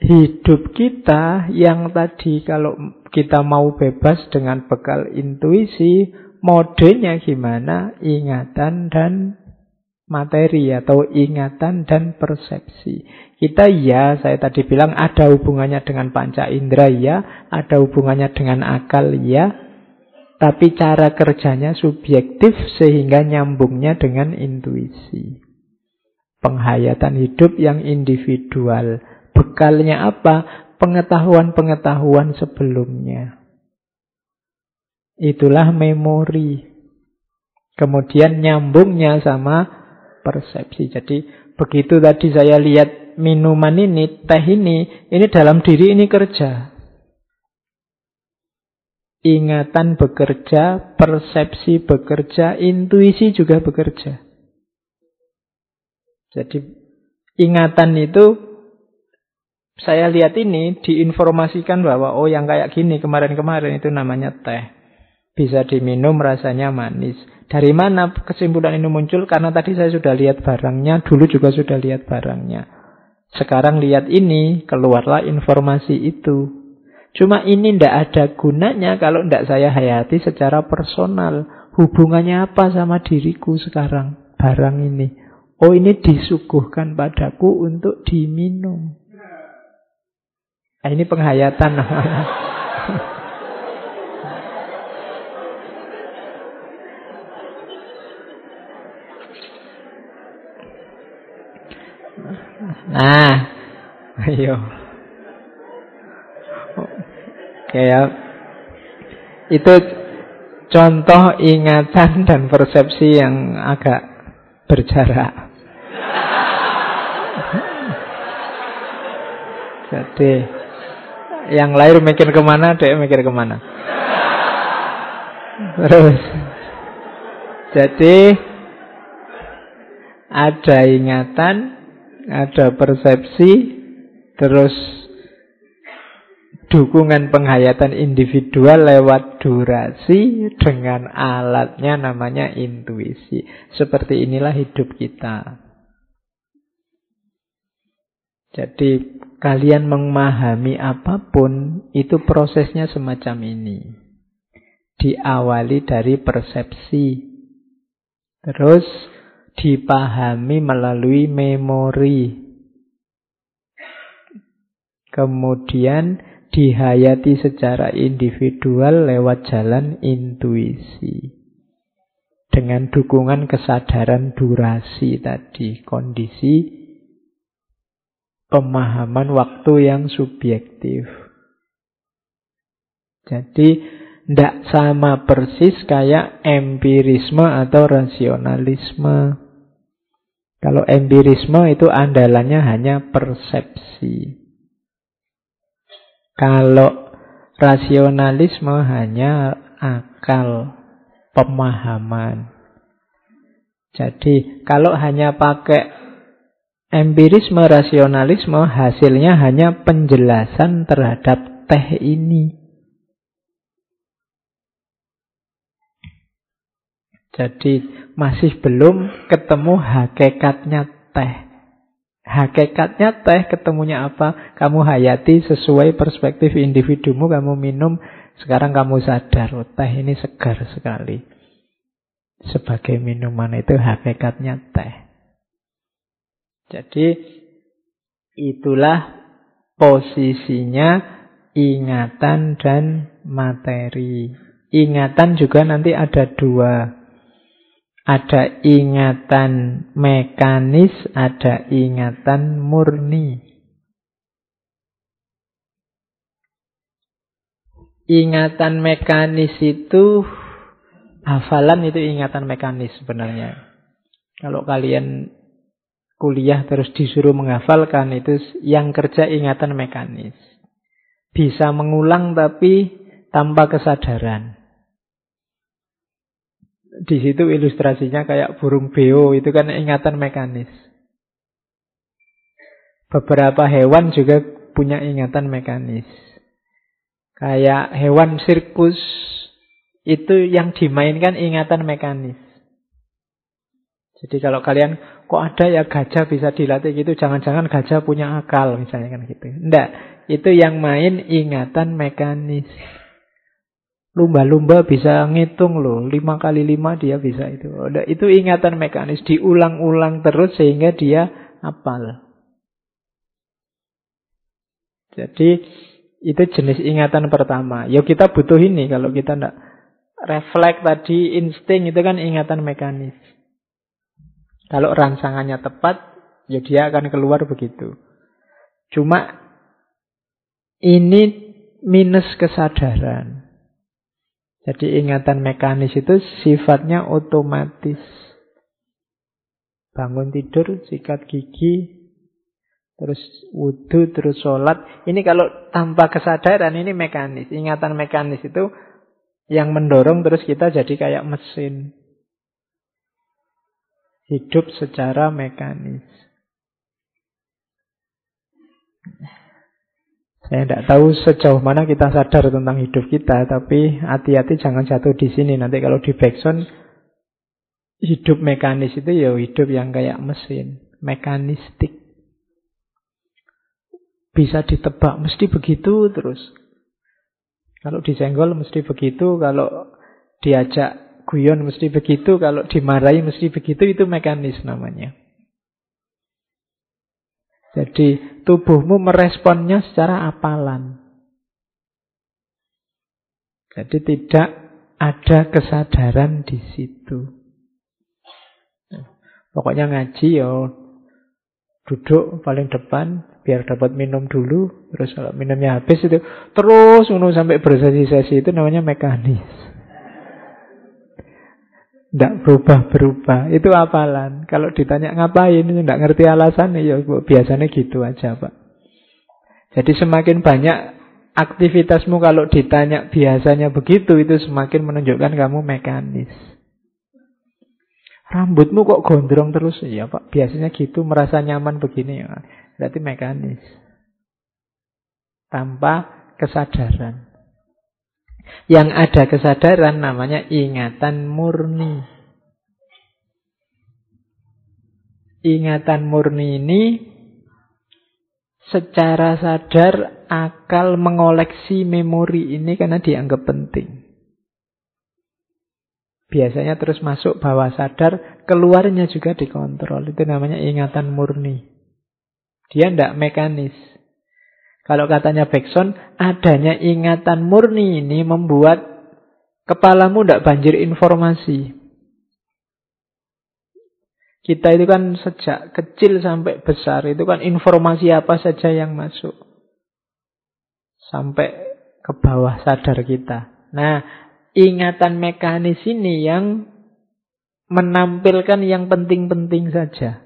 B: hidup kita yang tadi kalau kita mau bebas dengan bekal intuisi, modenya gimana? Ingatan dan materi atau ingatan dan persepsi. Kita ya, saya tadi bilang ada hubungannya dengan panca indera ya, ada hubungannya dengan akal ya, tapi cara kerjanya subjektif sehingga nyambungnya dengan intuisi. Penghayatan hidup yang individual. Bekalnya apa? Pengetahuan-pengetahuan sebelumnya. Itulah memori. Kemudian nyambungnya sama persepsi. Jadi begitu tadi saya lihat minuman ini, teh ini, ini dalam diri ini kerja. Ingatan bekerja, persepsi bekerja, intuisi juga bekerja. Jadi ingatan itu saya lihat ini diinformasikan bahwa oh yang kayak gini kemarin-kemarin itu namanya teh. Bisa diminum rasanya manis. Dari mana kesimpulan ini muncul? Karena tadi saya sudah lihat barangnya, dulu juga sudah lihat barangnya. Sekarang lihat ini, keluarlah informasi itu. Cuma ini tidak ada gunanya kalau tidak saya hayati secara personal. Hubungannya apa sama diriku sekarang? Barang ini. Oh ini disuguhkan padaku untuk diminum. Nah, ini penghayatan. Nah, ayo. Kayak itu contoh ingatan dan persepsi yang agak berjarak. Jadi yang lahir mikir ke mana, dia mikir ke mana. Terus, jadi ada ingatan, ada persepsi, terus dukungan penghayatan individual lewat durasi dengan alatnya namanya intuisi. Seperti inilah hidup kita. Jadi kalian memahami apa pun itu prosesnya semacam ini. Diawali dari persepsi. Terus dipahami melalui memori. Kemudian dihayati secara individual lewat jalan intuisi. Dengan dukungan kesadaran durasi tadi, kondisi pemahaman waktu yang subjektif. Jadi, tidak sama persis kayak empirisme atau rasionalisme. Kalau empirisme itu andalannya hanya persepsi. Kalau rasionalisme hanya akal, pemahaman. Jadi kalau hanya pakai empirisme, rasionalisme, hasilnya hanya penjelasan terhadap teh ini. Jadi masih belum ketemu hakikatnya teh. Hakikatnya teh ketemunya apa? Kamu hayati sesuai perspektif individumu, kamu minum, sekarang kamu sadar, oh, teh ini segar sekali. Sebagai minuman itu hakikatnya teh. Jadi itulah posisinya ingatan dan materi. Ingatan juga nanti ada dua ada ingatan mekanis, ada ingatan murni. Ingatan mekanis itu hafalan itu ingatan mekanis sebenarnya. Kalau kalian kuliah terus disuruh menghafalkan itu yang kerja ingatan mekanis. Bisa mengulang tapi tanpa kesadaran. Di situ ilustrasinya kayak burung beo itu kan ingatan mekanis. Beberapa hewan juga punya ingatan mekanis. Kayak hewan sirkus itu yang dimainkan ingatan mekanis. Jadi kalau kalian kok ada ya gajah bisa dilatih gitu, jangan-jangan gajah punya akal misalnya kan gitu. Enggak, itu yang main ingatan mekanis. Lumba-lumba bisa ngitung loh, lima kali lima dia bisa itu. Itu ingatan mekanis, diulang-ulang terus sehingga dia hafal. Jadi itu jenis ingatan pertama. Ya kita butuh ini kalau kita tidak refleks tadi insting itu kan ingatan mekanis. Kalau rangsangannya tepat, ya dia akan keluar begitu. Cuma Ini minus kesadaran. Jadi ingatan mekanis itu sifatnya otomatis. Bangun tidur, sikat gigi, terus wudhu, terus sholat. Ini kalau tanpa kesadaran ini mekanis. Ingatan mekanis itu yang mendorong terus kita jadi kayak mesin. Hidup secara mekanis. Saya tidak tahu sejauh mana kita sadar tentang hidup kita, tapi hati-hati jangan jatuh di sini. Nanti kalau di backsound, hidup mekanis itu ya hidup yang kayak mesin, mekanistik. Bisa ditebak, mesti begitu terus. Kalau disenggol mesti begitu, kalau diajak guyon mesti begitu, kalau dimarahi mesti begitu, itu mekanis namanya. Jadi tubuhmu meresponnya secara apalan. Jadi tidak ada kesadaran di situ. Pokoknya ngaji ya duduk paling depan biar dapat minum dulu terus kalau minumnya habis itu terus menunggu sampai bersesi-sesi itu namanya mekanis tidak berubah-berubah. Itu apalan. Kalau ditanya ngapain, tidak ngerti alasan, ya biasanya gitu aja Pak. Jadi semakin banyak aktivitasmu kalau ditanya biasanya begitu, itu semakin menunjukkan kamu mekanis. Rambutmu kok gondrong terus? Ya Pak, biasanya gitu, merasa nyaman begini. Ya. Berarti mekanis. Tanpa kesadaran. Yang ada kesadaran namanya ingatan murni. Ingatan murni ini secara sadar akal mengoleksi memori ini karena dianggap penting. Biasanya terus masuk bawah sadar, keluarnya juga dikontrol. Itu namanya ingatan murni. Dia tidak mekanis. Kalau katanya Bekson, adanya ingatan murni ini membuat kepalamu tidak banjir informasi. Kita itu kan sejak kecil sampai besar, itu kan informasi apa saja yang masuk. Sampai ke bawah sadar kita. Nah, ingatan mekanis ini yang menampilkan yang penting-penting saja.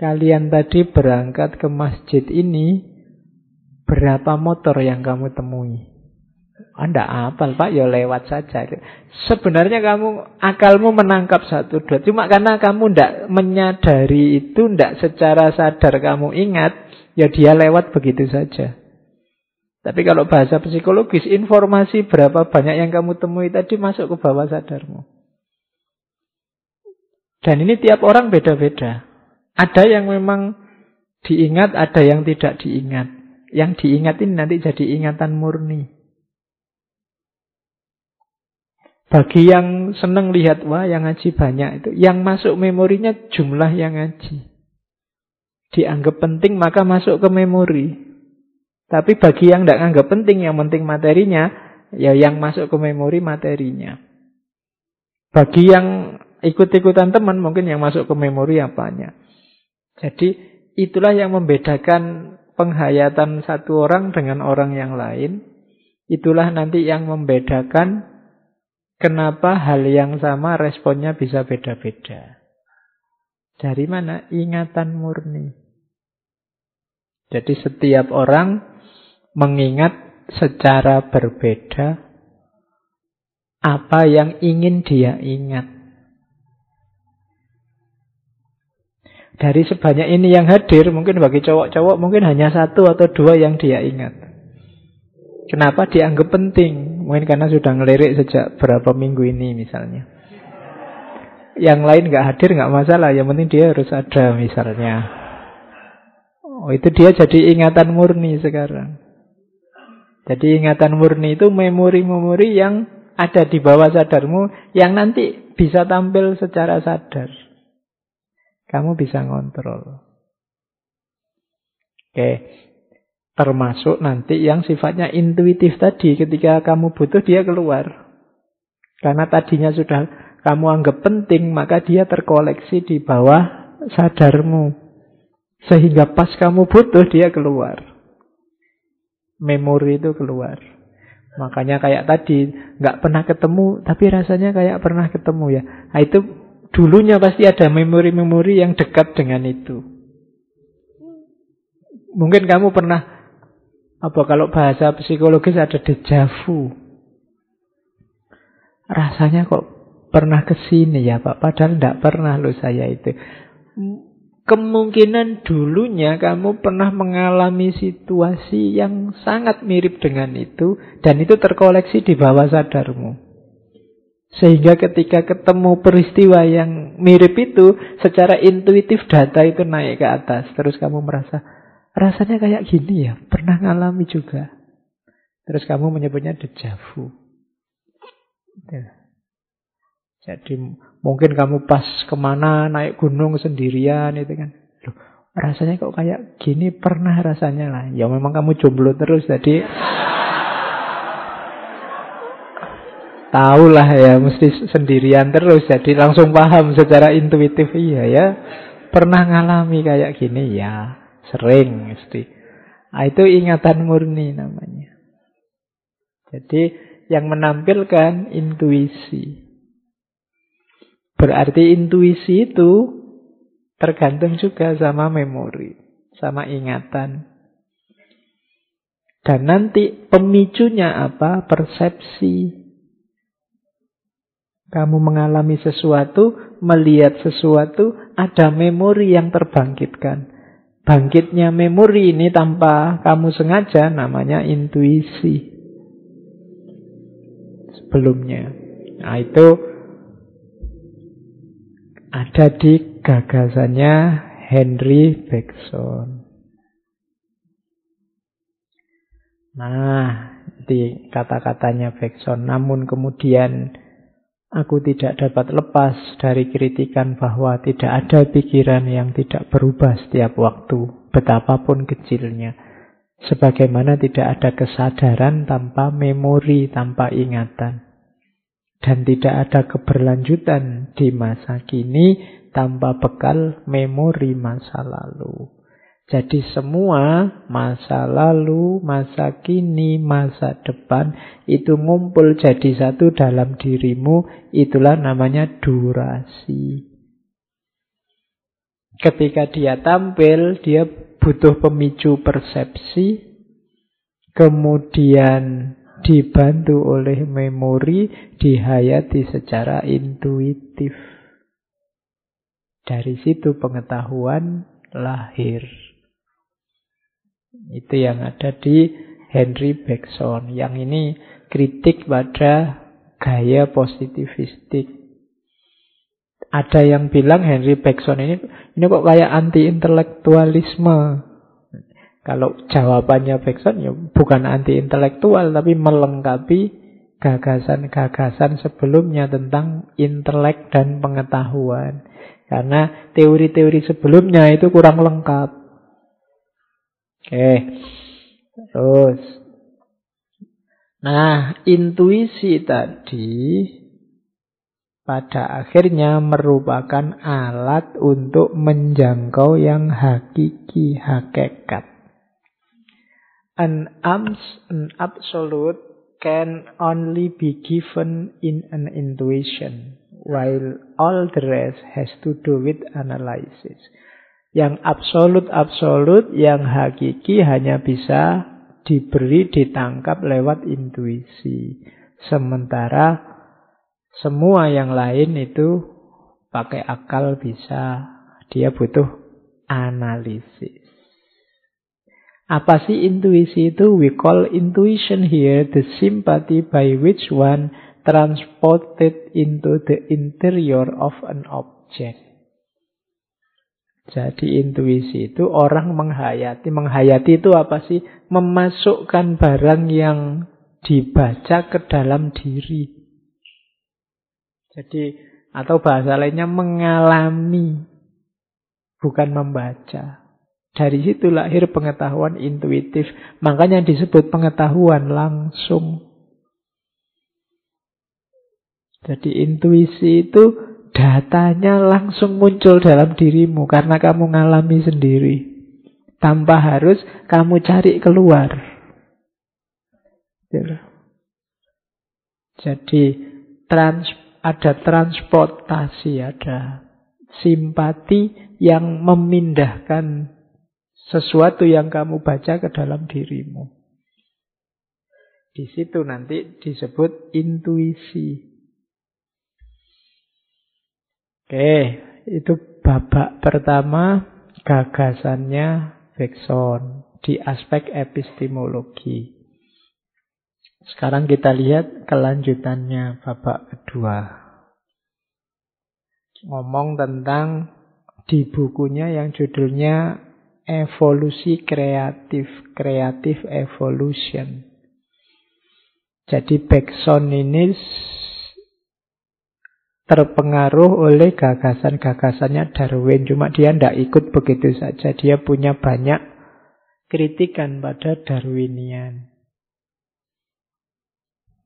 B: Kalian tadi berangkat ke masjid ini, berapa motor yang kamu temui? Anda ah, apal pak, ya lewat saja. Sebenarnya kamu akalmu menangkap satu dua, cuma karena kamu tidak menyadari itu, tidak secara sadar kamu ingat, ya dia lewat begitu saja. Tapi kalau bahasa psikologis, informasi berapa banyak yang kamu temui tadi masuk ke bawah sadarmu. Dan ini tiap orang beda-beda. Ada yang memang diingat, ada yang tidak diingat. Yang diingat ini nanti jadi ingatan murni. Bagi yang senang lihat, wah yang ngaji banyak itu. Yang masuk memorinya jumlah yang ngaji. Dianggap penting maka masuk ke memori. Tapi bagi yang tidak anggap penting, yang penting materinya, ya yang masuk ke memori materinya. Bagi yang ikut-ikutan teman, mungkin yang masuk ke memori apanya. Jadi itulah yang membedakan penghayatan satu orang dengan orang yang lain. Itulah nanti yang membedakan kenapa hal yang sama responnya bisa beda-beda. Dari mana? Ingatan murni. Jadi setiap orang mengingat secara berbeda apa yang ingin dia ingat. Dari sebanyak ini yang hadir, mungkin bagi cowok-cowok mungkin hanya satu atau dua yang dia ingat. Kenapa dianggap penting? Mungkin karena sudah ngelirik sejak berapa minggu ini misalnya. Yang lain nggak hadir nggak masalah, yang penting dia harus ada misalnya. Oh itu dia jadi ingatan murni sekarang. Jadi ingatan murni itu memori-memori yang ada di bawah sadarmu yang nanti bisa tampil secara sadar. Kamu bisa ngontrol. Oke. Termasuk nanti yang sifatnya intuitif tadi. Ketika kamu butuh, dia keluar. Karena tadinya sudah kamu anggap penting, maka dia terkoleksi di bawah sadarmu. Sehingga pas kamu butuh, dia keluar. memori itu keluar. Makanya kayak tadi nggak pernah ketemu, tapi rasanya kayak pernah ketemu ya. Nah, itu dulunya pasti ada memori-memori yang dekat dengan itu. Mungkin kamu pernah apa kalau bahasa psikologis ada dejavu. Rasanya kok pernah ke sini ya Pak, padahal tidak pernah loh saya itu. Kemungkinan dulunya kamu pernah mengalami situasi yang sangat mirip dengan itu dan itu terkoleksi di bawah sadarmu. Sehingga ketika ketemu peristiwa yang mirip itu, secara intuitif data itu naik ke atas. Terus kamu merasa, rasanya kayak gini ya, pernah ngalami juga. Terus kamu menyebutnya dejavu. Ya. Jadi mungkin kamu pas ke mana naik gunung sendirian itu kan. Loh, rasanya kok kayak gini pernah rasanya lah. Ya memang kamu jomblo terus jadi tahu lah ya mesti sendirian terus jadi langsung paham secara intuitif iya ya pernah ngalami kayak gini ya sering mesti nah, itu ingatan murni namanya jadi yang menampilkan intuisi Berarti intuisi itu tergantung juga sama memori, sama ingatan. Dan nanti pemicunya apa? Persepsi. Kamu mengalami sesuatu, melihat sesuatu, ada memori yang terbangkitkan. Bangkitnya memori ini tanpa kamu sengaja namanya intuisi. Sebelumnya. Nah itu ada di gagasannya Henry Bergson. Nah, di kata-katanya Bergson. Namun kemudian aku tidak dapat lepas dari kritikan bahwa tidak ada pikiran yang tidak berubah setiap waktu, betapapun kecilnya. Sebagaimana tidak ada kesadaran tanpa memori, tanpa ingatan. Dan tidak ada keberlanjutan di masa kini tanpa bekal memori masa lalu. Jadi semua masa lalu, masa kini, masa depan itu ngumpul jadi satu dalam dirimu, itulah namanya durasi. Ketika dia tampil, dia butuh pemicu persepsi, kemudian dibantu oleh memori, dihayati secara intuitif. Dari situ pengetahuan lahir. Itu yang ada di Henry Bergson. Yang ini kritik pada gaya positivistik. Ada yang bilang Henry Bergson ini ini kok kayak anti intelektualisme. Kalau jawabannya Bergson ya bukan anti intelektual tapi melengkapi gagasan-gagasan sebelumnya tentang intelek dan pengetahuan. Karena teori-teori sebelumnya itu kurang lengkap. Oke. Terus. Nah, intuisi tadi pada akhirnya merupakan alat untuk menjangkau yang hakiki, hakikat. An abs, an absolute can only be given in an intuition, while all the rest has to do with analysis. Yang absolut-absolut, yang hakiki hanya bisa diberi, ditangkap lewat intuisi. Sementara semua yang lain itu pakai akal bisa, dia butuh analisis. Apa sih intuisi itu? We call intuition here the sympathy by which one transported into the interior of an object. Jadi intuisi itu orang menghayati. Menghayati itu apa sih? Memasukkan barang yang dibaca ke dalam diri. Jadi atau bahasa lainnya mengalami bukan membaca. Dari situ lahir pengetahuan intuitif. Makanya disebut pengetahuan langsung. Jadi intuisi itu datanya langsung muncul dalam dirimu karena kamu ngalami sendiri. Tanpa harus kamu cari keluar. Gitu. Jadi trans, ada transportasi, ada simpati yang memindahkan sesuatu yang kamu baca ke dalam dirimu. Di situ nanti disebut intuisi. Oke, itu babak pertama gagasannya Bergson di aspek epistemologi. Sekarang kita lihat kelanjutannya babak kedua. Ngomong tentang di bukunya yang judulnya Evolusi Kreatif, Creative Evolution. Jadi Bergson ini terpengaruh oleh gagasan-gagasannya Darwin. Cuma dia tidak ikut begitu saja. Dia punya banyak kritikan pada Darwinian.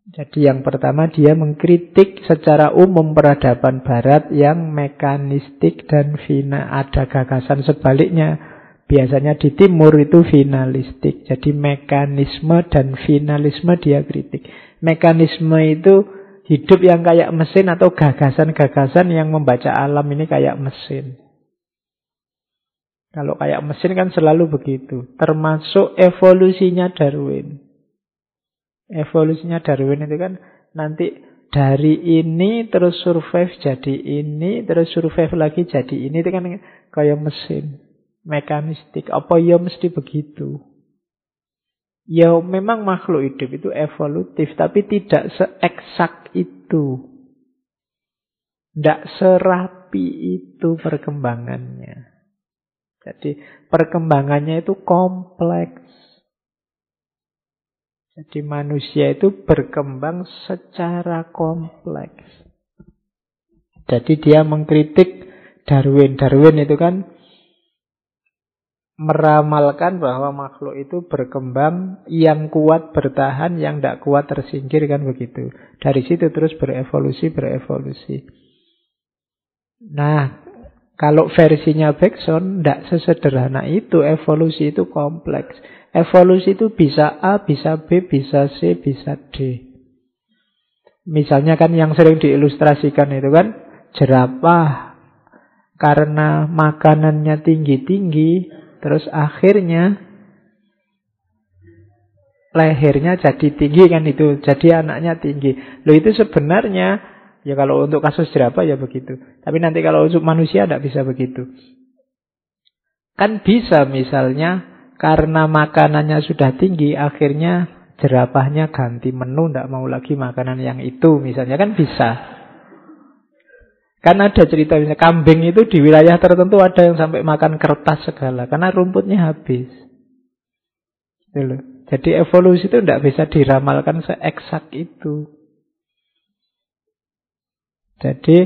B: Jadi yang pertama dia mengkritik secara umum peradaban barat yang mekanistik dan fina. Ada gagasan sebaliknya. Biasanya di timur itu finalistik. Jadi mekanisme dan finalisme dia kritik. Mekanisme itu hidup yang kayak mesin atau gagasan-gagasan yang membaca alam ini kayak mesin. Kalau kayak mesin kan selalu begitu. Termasuk evolusinya Darwin. Evolusinya Darwin itu kan nanti dari ini terus survive jadi ini, terus survive lagi jadi ini. Itu kan kayak mesin. Mekanistik. Apa ya mesti begitu? Ya memang makhluk hidup itu evolutif, tapi tidak seeksak itu. Tidak serapi itu perkembangannya. Jadi perkembangannya itu kompleks. Jadi manusia itu berkembang secara kompleks. Jadi dia mengkritik Darwin. Darwin itu kan meramalkan bahwa makhluk itu berkembang yang kuat bertahan, yang tidak kuat tersingkir kan begitu. Dari situ terus berevolusi, berevolusi. Nah, kalau versinya Bergson tidak sesederhana itu, evolusi itu kompleks. Evolusi itu bisa A, bisa B, bisa C, bisa D. Misalnya kan yang sering diilustrasikan itu kan jerapah karena makanannya tinggi-tinggi Terus akhirnya lehernya jadi tinggi kan itu. Jadi anaknya tinggi. Loh itu sebenarnya ya kalau untuk kasus jerapah ya begitu. Tapi nanti kalau untuk manusia tidak bisa begitu. Kan bisa misalnya karena makanannya sudah tinggi akhirnya jerapahnya ganti menu tidak mau lagi makanan yang itu misalnya kan bisa. Kan ada cerita misalnya kambing itu di wilayah tertentu ada yang sampai makan kertas segala karena rumputnya habis. Gitu Jadi evolusi itu tidak bisa diramalkan seeksak itu. Jadi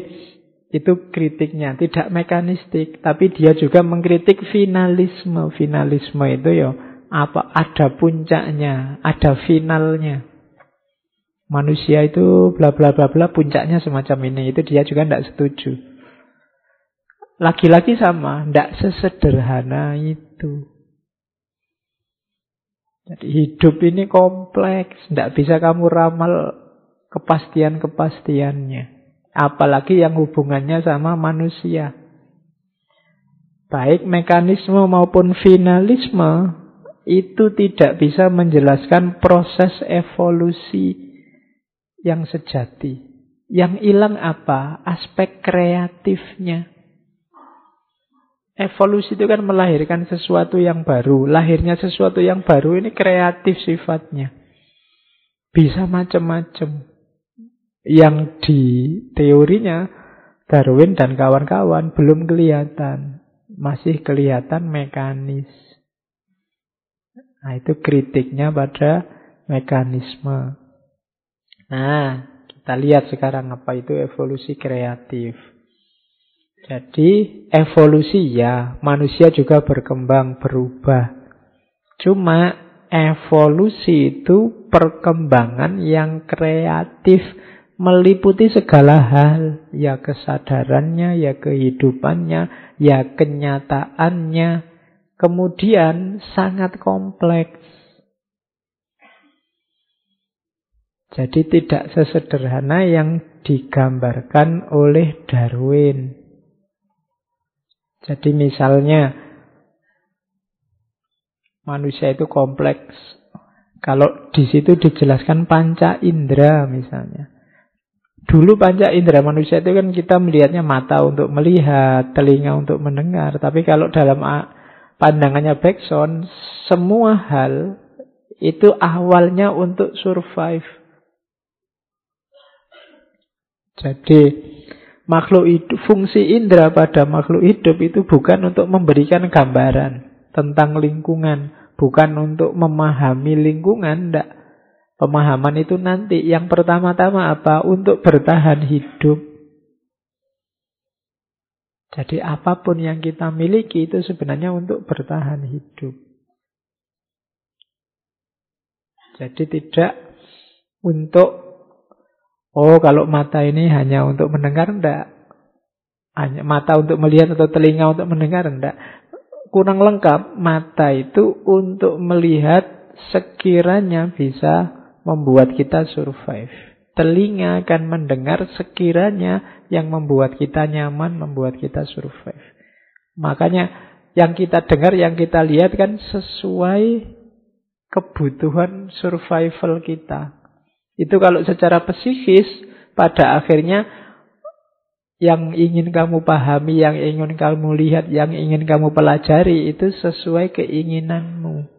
B: itu kritiknya tidak mekanistik, tapi dia juga mengkritik finalisme. Finalisme itu ya apa ada puncaknya, ada finalnya manusia itu bla bla bla bla puncaknya semacam ini. Itu dia juga tidak setuju. Lagi-lagi sama tidak sesederhana itu. Jadi hidup ini kompleks tidak bisa kamu ramal kepastian-kepastiannya. Apalagi yang hubungannya sama manusia. Baik mekanisme maupun finalisme itu tidak bisa menjelaskan proses evolusi yang sejati. Yang hilang apa? Aspek kreatifnya. Evolusi itu kan melahirkan sesuatu yang baru. Lahirnya sesuatu yang baru ini kreatif sifatnya. Bisa macam-macam. Yang di teorinya Darwin dan kawan-kawan belum kelihatan. Masih kelihatan mekanis. Nah itu kritiknya pada mekanisme. Nah, kita lihat sekarang apa itu evolusi kreatif. Jadi evolusi ya, manusia juga berkembang, berubah. Cuma evolusi itu perkembangan yang kreatif meliputi segala hal, ya kesadarannya, ya kehidupannya, ya kenyataannya. Kemudian sangat kompleks. Jadi tidak sesederhana yang digambarkan oleh Darwin. Jadi misalnya manusia itu kompleks. Kalau di situ dijelaskan panca indera misalnya. Dulu panca indera manusia itu kan kita melihatnya mata untuk melihat, telinga untuk mendengar. Tapi kalau dalam pandangannya Bergson, semua hal itu awalnya untuk survive. Jadi makhluk hidup, fungsi indera pada makhluk hidup itu bukan untuk memberikan gambaran tentang lingkungan, bukan untuk memahami lingkungan, tidak. Pemahaman itu nanti yang pertama-tama apa? Untuk bertahan hidup. Jadi apa pun yang kita miliki itu sebenarnya untuk bertahan hidup. Jadi tidak untuk Oh, kalau mata ini hanya untuk mendengar enggak? Hanya mata untuk melihat atau telinga untuk mendengar enggak? Kurang lengkap. Mata itu untuk melihat sekiranya bisa membuat kita survive. Telinga akan mendengar sekiranya yang membuat kita nyaman, membuat kita survive. Makanya yang kita dengar, yang kita lihat kan sesuai kebutuhan survival kita. Itu kalau secara psikis, pada akhirnya yang ingin kamu pahami, yang ingin kamu lihat, yang ingin kamu pelajari itu sesuai keinginanmu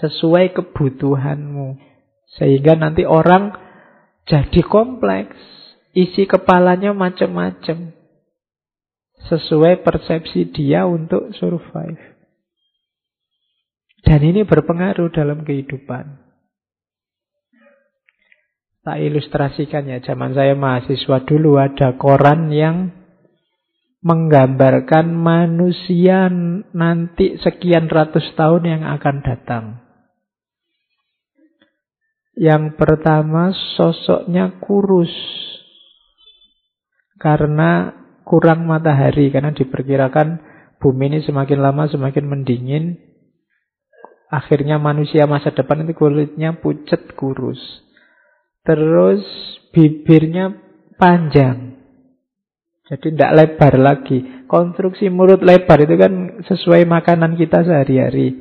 B: sesuai kebutuhanmu. Sehingga nanti orang jadi kompleks, isi kepalanya macam-macam. Sesuai persepsi dia untuk survive. Dan ini berpengaruh dalam kehidupan. Tak ilustrasikan ya, zaman saya mahasiswa dulu ada koran yang menggambarkan manusia nanti sekian ratus tahun yang akan datang. Yang pertama sosoknya kurus karena kurang matahari karena diperkirakan bumi ini semakin lama semakin mendingin. Akhirnya manusia masa depan itu kulitnya pucat kurus. Terus bibirnya panjang. Jadi tidak lebar lagi. Konstruksi mulut lebar itu kan sesuai makanan kita sehari-hari.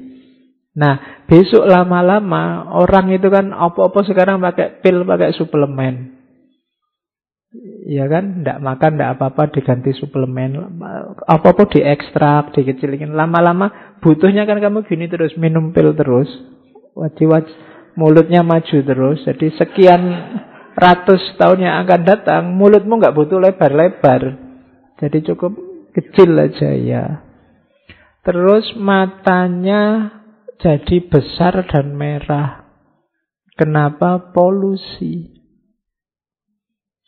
B: Nah, besok lama-lama orang itu kan apa-apa sekarang pakai pil, pakai suplemen. Ya kan, tidak makan, tidak apa-apa diganti suplemen. Apa-apa diekstrak, dikecilin. Lama-lama butuhnya kan kamu gini terus, minum pil terus. Wajib-wajib mulutnya maju terus. Jadi sekian ratus tahun yang akan datang, mulutmu nggak butuh lebar-lebar. Jadi cukup kecil aja ya. Terus matanya jadi besar dan merah. Kenapa polusi?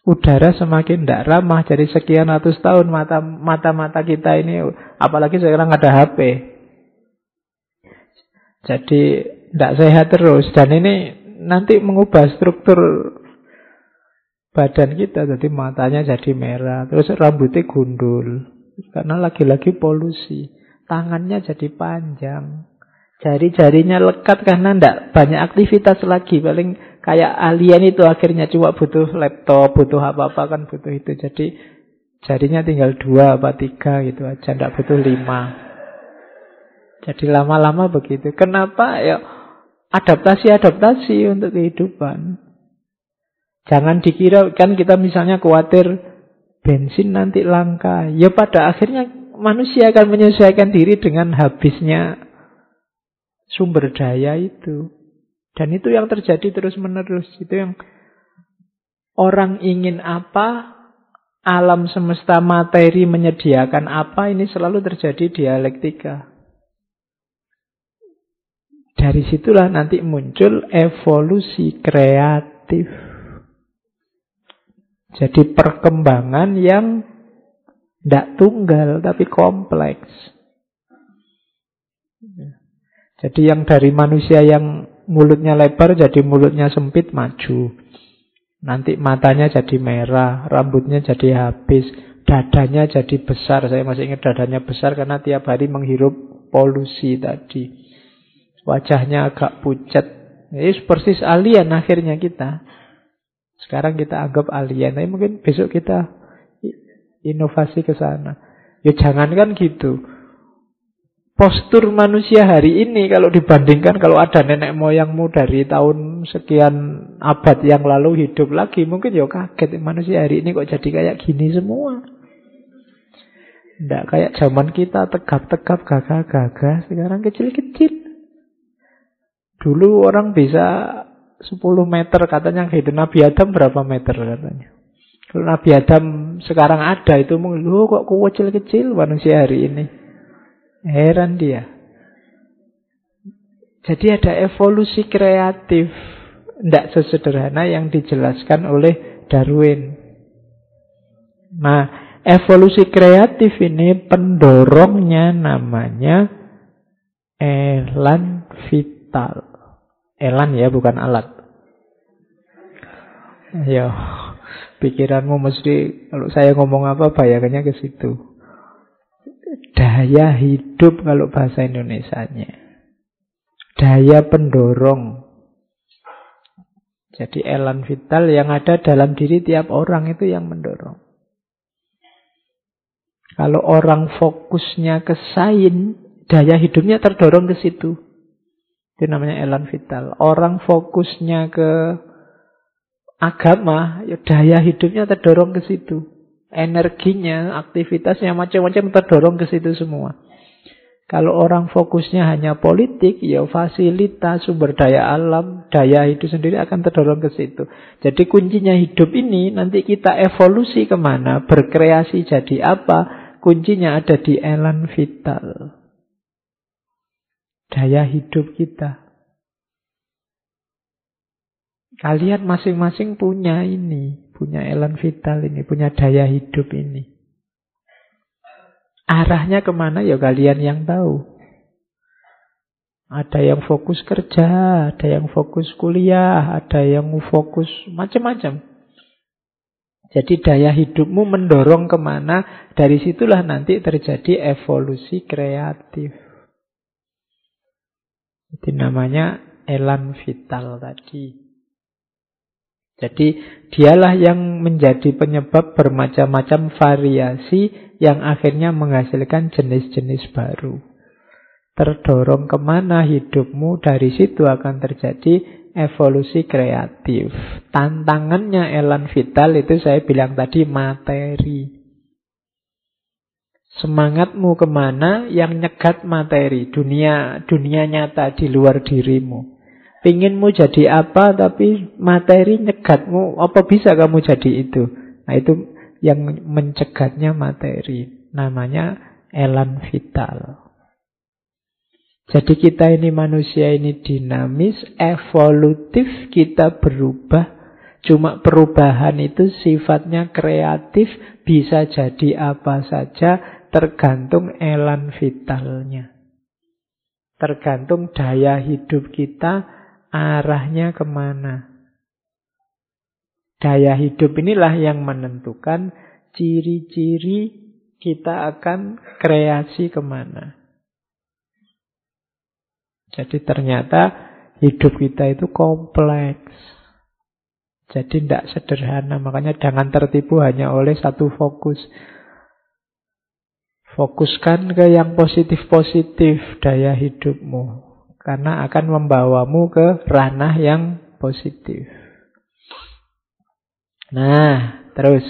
B: Udara semakin tidak ramah jadi sekian ratus tahun mata mata mata kita ini, apalagi sekarang ada HP. Jadi tidak sehat terus dan ini nanti mengubah struktur badan kita jadi matanya jadi merah terus rambutnya gundul karena lagi-lagi polusi tangannya jadi panjang Jari-jarinya lekat karena ndak banyak aktivitas lagi. Paling kayak alien itu akhirnya cuma butuh laptop, butuh apa-apa kan butuh itu. Jadi jarinya tinggal dua apa tiga gitu aja, ndak butuh lima. Jadi lama-lama begitu. Kenapa? Ya adaptasi-adaptasi untuk kehidupan. Jangan dikira kan kita misalnya khawatir bensin nanti langka. Ya pada akhirnya manusia akan menyesuaikan diri dengan habisnya sumber daya itu. Dan itu yang terjadi terus-menerus. Itu yang orang ingin apa, alam semesta materi menyediakan apa, ini selalu terjadi dialektika. Dari situlah nanti muncul evolusi kreatif. Jadi perkembangan yang tidak tunggal tapi kompleks. Jadi yang dari manusia yang mulutnya lebar jadi mulutnya sempit maju. Nanti matanya jadi merah, rambutnya jadi habis, dadanya jadi besar. Saya masih ingat dadanya besar karena tiap hari menghirup polusi tadi. Wajahnya agak pucat, Jadi persis alien akhirnya kita. Sekarang kita anggap alien, tapi mungkin besok kita inovasi ke sana. Ya jangan kan gitu. Postur manusia hari ini kalau dibandingkan kalau ada nenek moyangmu dari tahun sekian abad yang lalu hidup lagi, mungkin ya kaget manusia hari ini kok jadi kayak gini semua. Tidak kayak zaman kita tegap-tegap gagah-gagah, sekarang kecil-kecil. Dulu orang bisa 10 meter katanya hidup Nabi Adam berapa meter katanya. Kalau Nabi Adam sekarang ada itu mungkin, oh, kok kecil-kecil manusia hari ini. Heran dia. Jadi ada evolusi kreatif. Tidak sesederhana yang dijelaskan oleh Darwin. Nah, evolusi kreatif ini pendorongnya namanya elan vital. Elan ya, bukan alat. Ayo, pikiranmu mesti kalau saya ngomong apa bayangannya ke situ daya hidup kalau bahasa Indonesianya. Daya pendorong. Jadi elan vital yang ada dalam diri tiap orang itu yang mendorong. Kalau orang fokusnya ke sain, daya hidupnya terdorong ke situ. Itu namanya elan vital. Orang fokusnya ke agama, ya daya hidupnya terdorong ke situ energinya, aktivitasnya macam-macam terdorong ke situ semua. Kalau orang fokusnya hanya politik, ya fasilitas, sumber daya alam, daya hidup sendiri akan terdorong ke situ. Jadi kuncinya hidup ini nanti kita evolusi ke mana, berkreasi jadi apa, kuncinya ada di elan vital. Daya hidup kita. Kalian masing-masing punya ini. Punya elan vital ini, punya daya hidup ini. Arahnya ke mana ya kalian yang tahu. Ada yang fokus kerja, ada yang fokus kuliah, ada yang fokus macam-macam. Jadi daya hidupmu mendorong ke mana, dari situlah nanti terjadi evolusi kreatif. Itu namanya elan vital tadi. Jadi dialah yang menjadi penyebab bermacam-macam variasi yang akhirnya menghasilkan jenis-jenis baru. Terdorong ke mana hidupmu, dari situ akan terjadi evolusi kreatif. Tantangannya Elan Vital itu saya bilang tadi materi. Semangatmu ke mana yang nyegat materi, dunia dunia nyata di luar dirimu. Pinginmu jadi apa tapi materi nyegatmu apa bisa kamu jadi itu? Nah itu yang mencegatnya materi. Namanya elan vital. Jadi kita ini manusia ini dinamis, evolutif, kita berubah. Cuma perubahan itu sifatnya kreatif, bisa jadi apa saja, tergantung elan vitalnya. Tergantung daya hidup kita, arahnya ke mana. Daya hidup inilah yang menentukan ciri-ciri kita akan kreasi ke mana. Jadi ternyata hidup kita itu kompleks. Jadi tidak sederhana. Makanya jangan tertipu hanya oleh satu fokus. Fokuskan ke yang positif-positif daya hidupmu. Karena akan membawamu ke ranah yang positif. Nah, terus.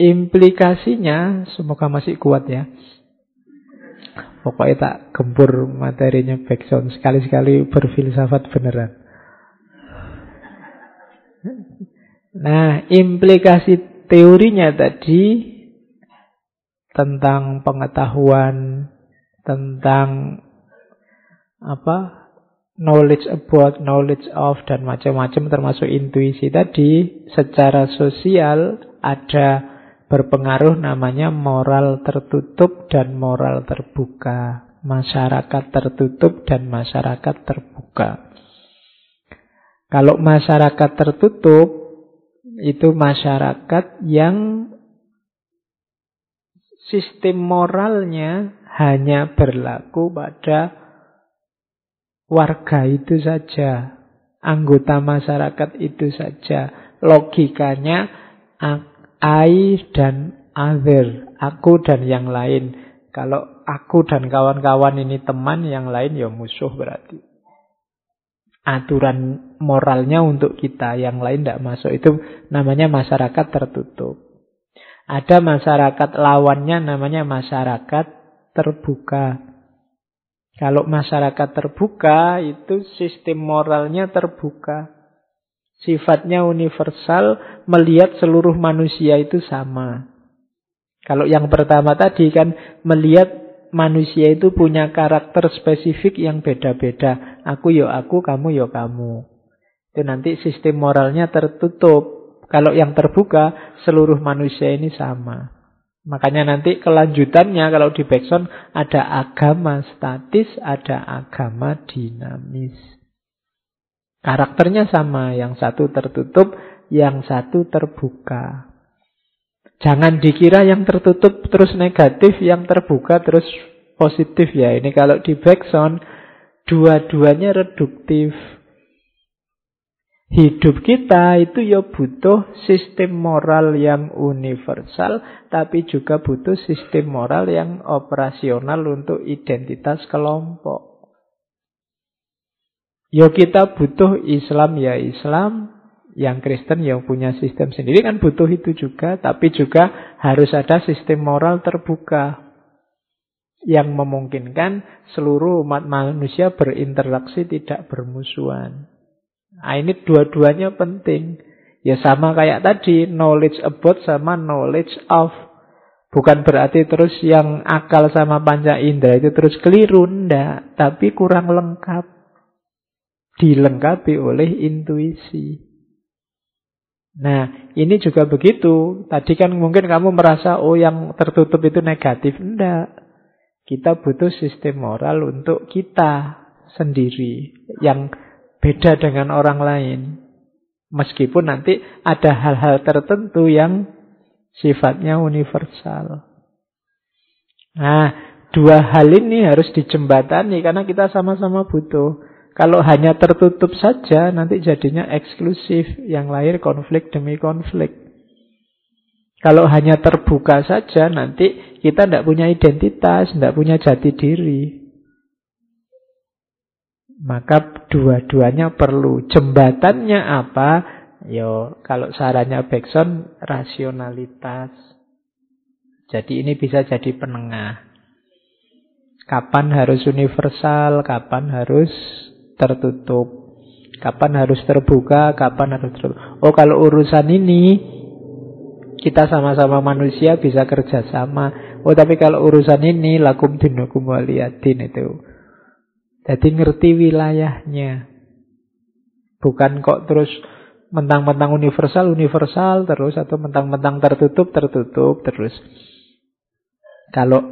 B: Implikasinya, semoga masih kuat ya. Pokoknya tak gempur materinya backsound. Sekali-sekali berfilsafat beneran. Nah, implikasi teorinya tadi tentang pengetahuan tentang apa knowledge about, knowledge of dan macam-macam termasuk intuisi tadi secara sosial ada berpengaruh namanya moral tertutup dan moral terbuka. Masyarakat tertutup dan masyarakat terbuka. Kalau masyarakat tertutup itu masyarakat yang sistem moralnya hanya berlaku pada warga itu saja, anggota masyarakat itu saja. Logikanya I dan other, aku dan yang lain. Kalau aku dan kawan-kawan ini teman, yang lain ya musuh berarti. Aturan moralnya untuk kita, yang lain tidak masuk. Itu namanya masyarakat tertutup. Ada masyarakat lawannya namanya masyarakat terbuka. Kalau masyarakat terbuka itu sistem moralnya terbuka. Sifatnya universal, melihat seluruh manusia itu sama. Kalau yang pertama tadi kan melihat manusia itu punya karakter spesifik yang beda-beda. Aku yo aku, kamu yo kamu. Itu nanti sistem moralnya tertutup. Kalau yang terbuka, seluruh manusia ini sama. Makanya nanti kelanjutannya kalau di backsound ada agama statis, ada agama dinamis. Karakternya sama, yang satu tertutup, yang satu terbuka. Jangan dikira yang tertutup terus negatif, yang terbuka terus positif ya. Ini kalau di backsound dua-duanya reduktif. Hidup kita itu ya butuh sistem moral yang universal, tapi juga butuh sistem moral yang operasional untuk identitas kelompok. Ya kita butuh Islam ya Islam, yang Kristen yang punya sistem sendiri kan butuh itu juga, tapi juga harus ada sistem moral terbuka yang memungkinkan seluruh umat manusia berinteraksi tidak bermusuhan. Nah, ini dua-duanya penting. Ya sama kayak tadi, knowledge about sama knowledge of. Bukan berarti terus yang akal sama panca indera itu terus keliru, ndak. Tapi kurang lengkap. Dilengkapi oleh intuisi. Nah, ini juga begitu. Tadi kan mungkin kamu merasa, oh yang tertutup itu negatif. Enggak. Kita butuh sistem moral untuk kita sendiri. Yang beda dengan orang lain. Meskipun nanti ada hal-hal tertentu yang sifatnya universal. Nah, dua hal ini harus dijembatani karena kita sama-sama butuh. Kalau hanya tertutup saja, nanti jadinya eksklusif. Yang lahir konflik demi konflik. Kalau hanya terbuka saja, nanti kita tidak punya identitas, tidak punya jati diri. Maka dua-duanya perlu. Jembatannya apa? Yo, kalau sarannya Backson rasionalitas. Jadi ini bisa jadi penengah. Kapan harus universal, kapan harus tertutup. Kapan harus terbuka, kapan harus tertutup. Oh, kalau urusan ini kita sama-sama manusia bisa kerjasama. Oh, tapi kalau urusan ini lakum dinukum waliyadin itu jadi ngerti wilayahnya. Bukan kok terus mentang-mentang universal, universal terus. Atau mentang-mentang tertutup, tertutup terus. Kalau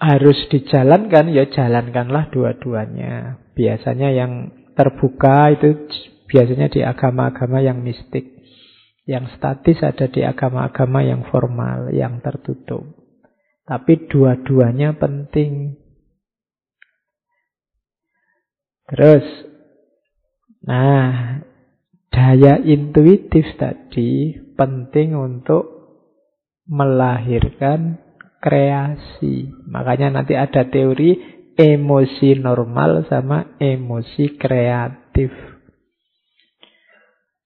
B: harus dijalankan, ya jalankanlah dua-duanya. Biasanya yang terbuka itu biasanya di agama-agama yang mistik. Yang statis ada di agama-agama yang formal, yang tertutup. Tapi dua-duanya penting. Terus, nah, daya intuitif tadi penting untuk melahirkan kreasi. Makanya nanti ada teori emosi normal sama emosi kreatif.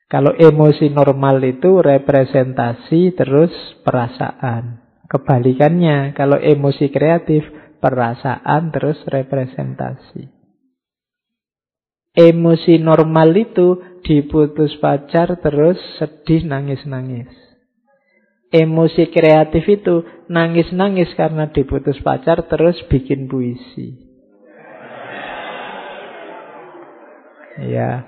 B: Kalau emosi normal itu representasi terus perasaan. Kebalikannya, kalau emosi kreatif perasaan terus representasi. Emosi normal itu diputus pacar terus sedih nangis-nangis. Emosi kreatif itu nangis-nangis karena diputus pacar terus bikin puisi. Ya,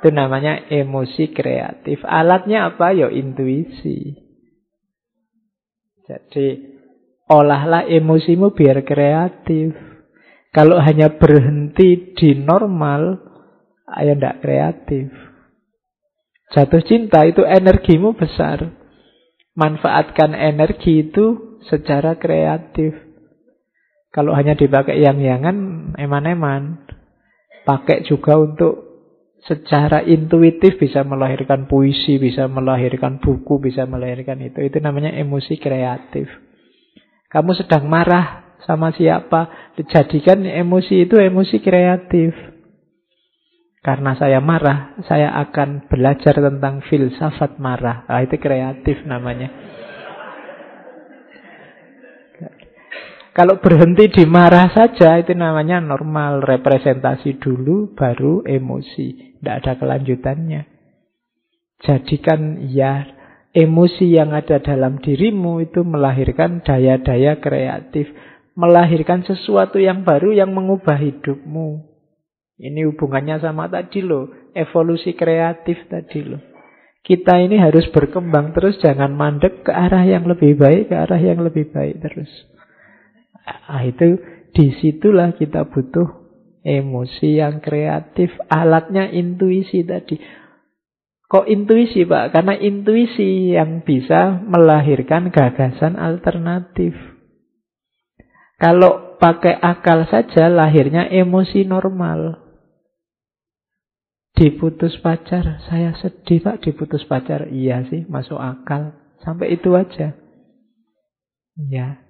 B: itu namanya emosi kreatif. Alatnya apa? Ya intuisi. Jadi olahlah emosimu biar kreatif. Kalau hanya berhenti di normal, Ayo ndak kreatif. Jatuh cinta itu energimu besar. Manfaatkan energi itu secara kreatif. Kalau hanya dipakai yang-yangan, eman-eman. pakai juga untuk secara intuitif bisa melahirkan puisi, bisa melahirkan buku, bisa melahirkan itu. Itu namanya emosi kreatif. Kamu sedang marah sama siapa, dijadikan emosi itu emosi kreatif. Karena saya marah, saya akan belajar tentang filsafat marah. Nah, itu kreatif namanya. Kalau berhenti di marah saja itu namanya normal representasi dulu baru emosi. Tidak ada kelanjutannya. Jadikan ya emosi yang ada dalam dirimu itu melahirkan daya-daya kreatif. Melahirkan sesuatu yang baru yang mengubah hidupmu. Ini hubungannya sama tadi loh. Evolusi kreatif tadi loh. Kita ini harus berkembang terus. Jangan mandek ke arah yang lebih baik. Ke arah yang lebih baik terus. Nah, itu di situlah kita butuh emosi yang kreatif. Alatnya intuisi tadi. Kok intuisi Pak? Karena intuisi yang bisa melahirkan gagasan alternatif. Kalau pakai akal saja lahirnya emosi normal. Diputus pacar, saya sedih pak diputus pacar. Iya sih, masuk akal. Sampai itu aja. Ya,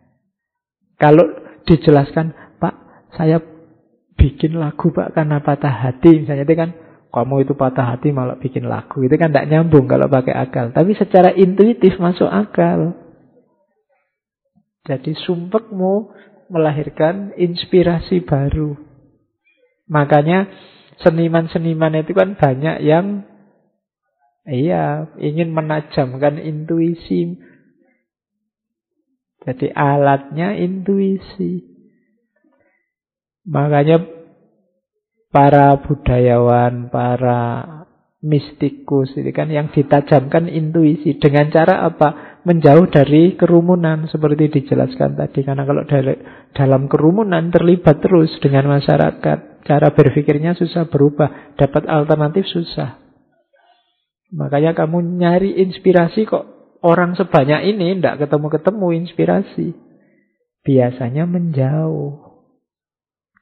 B: kalau dijelaskan, Pak, saya bikin lagu Pak karena patah hati. Misalnya itu kan, kamu itu patah hati malah bikin lagu. Itu kan tidak nyambung kalau pakai akal. Tapi secara intuitif masuk akal. Jadi sumpekmu melahirkan inspirasi baru. Makanya seniman-seniman itu kan banyak yang iya ingin menajamkan intuisi jadi alatnya intuisi. Makanya para budayawan, para mistikus ini kan yang ditajamkan intuisi dengan cara apa? Menjauh dari kerumunan seperti dijelaskan tadi. Karena kalau dalam kerumunan terlibat terus dengan masyarakat, cara berpikirnya susah berubah, dapat alternatif susah. Makanya kamu nyari inspirasi kok Orang sebanyak ini tidak ketemu-ketemu inspirasi. Biasanya menjauh.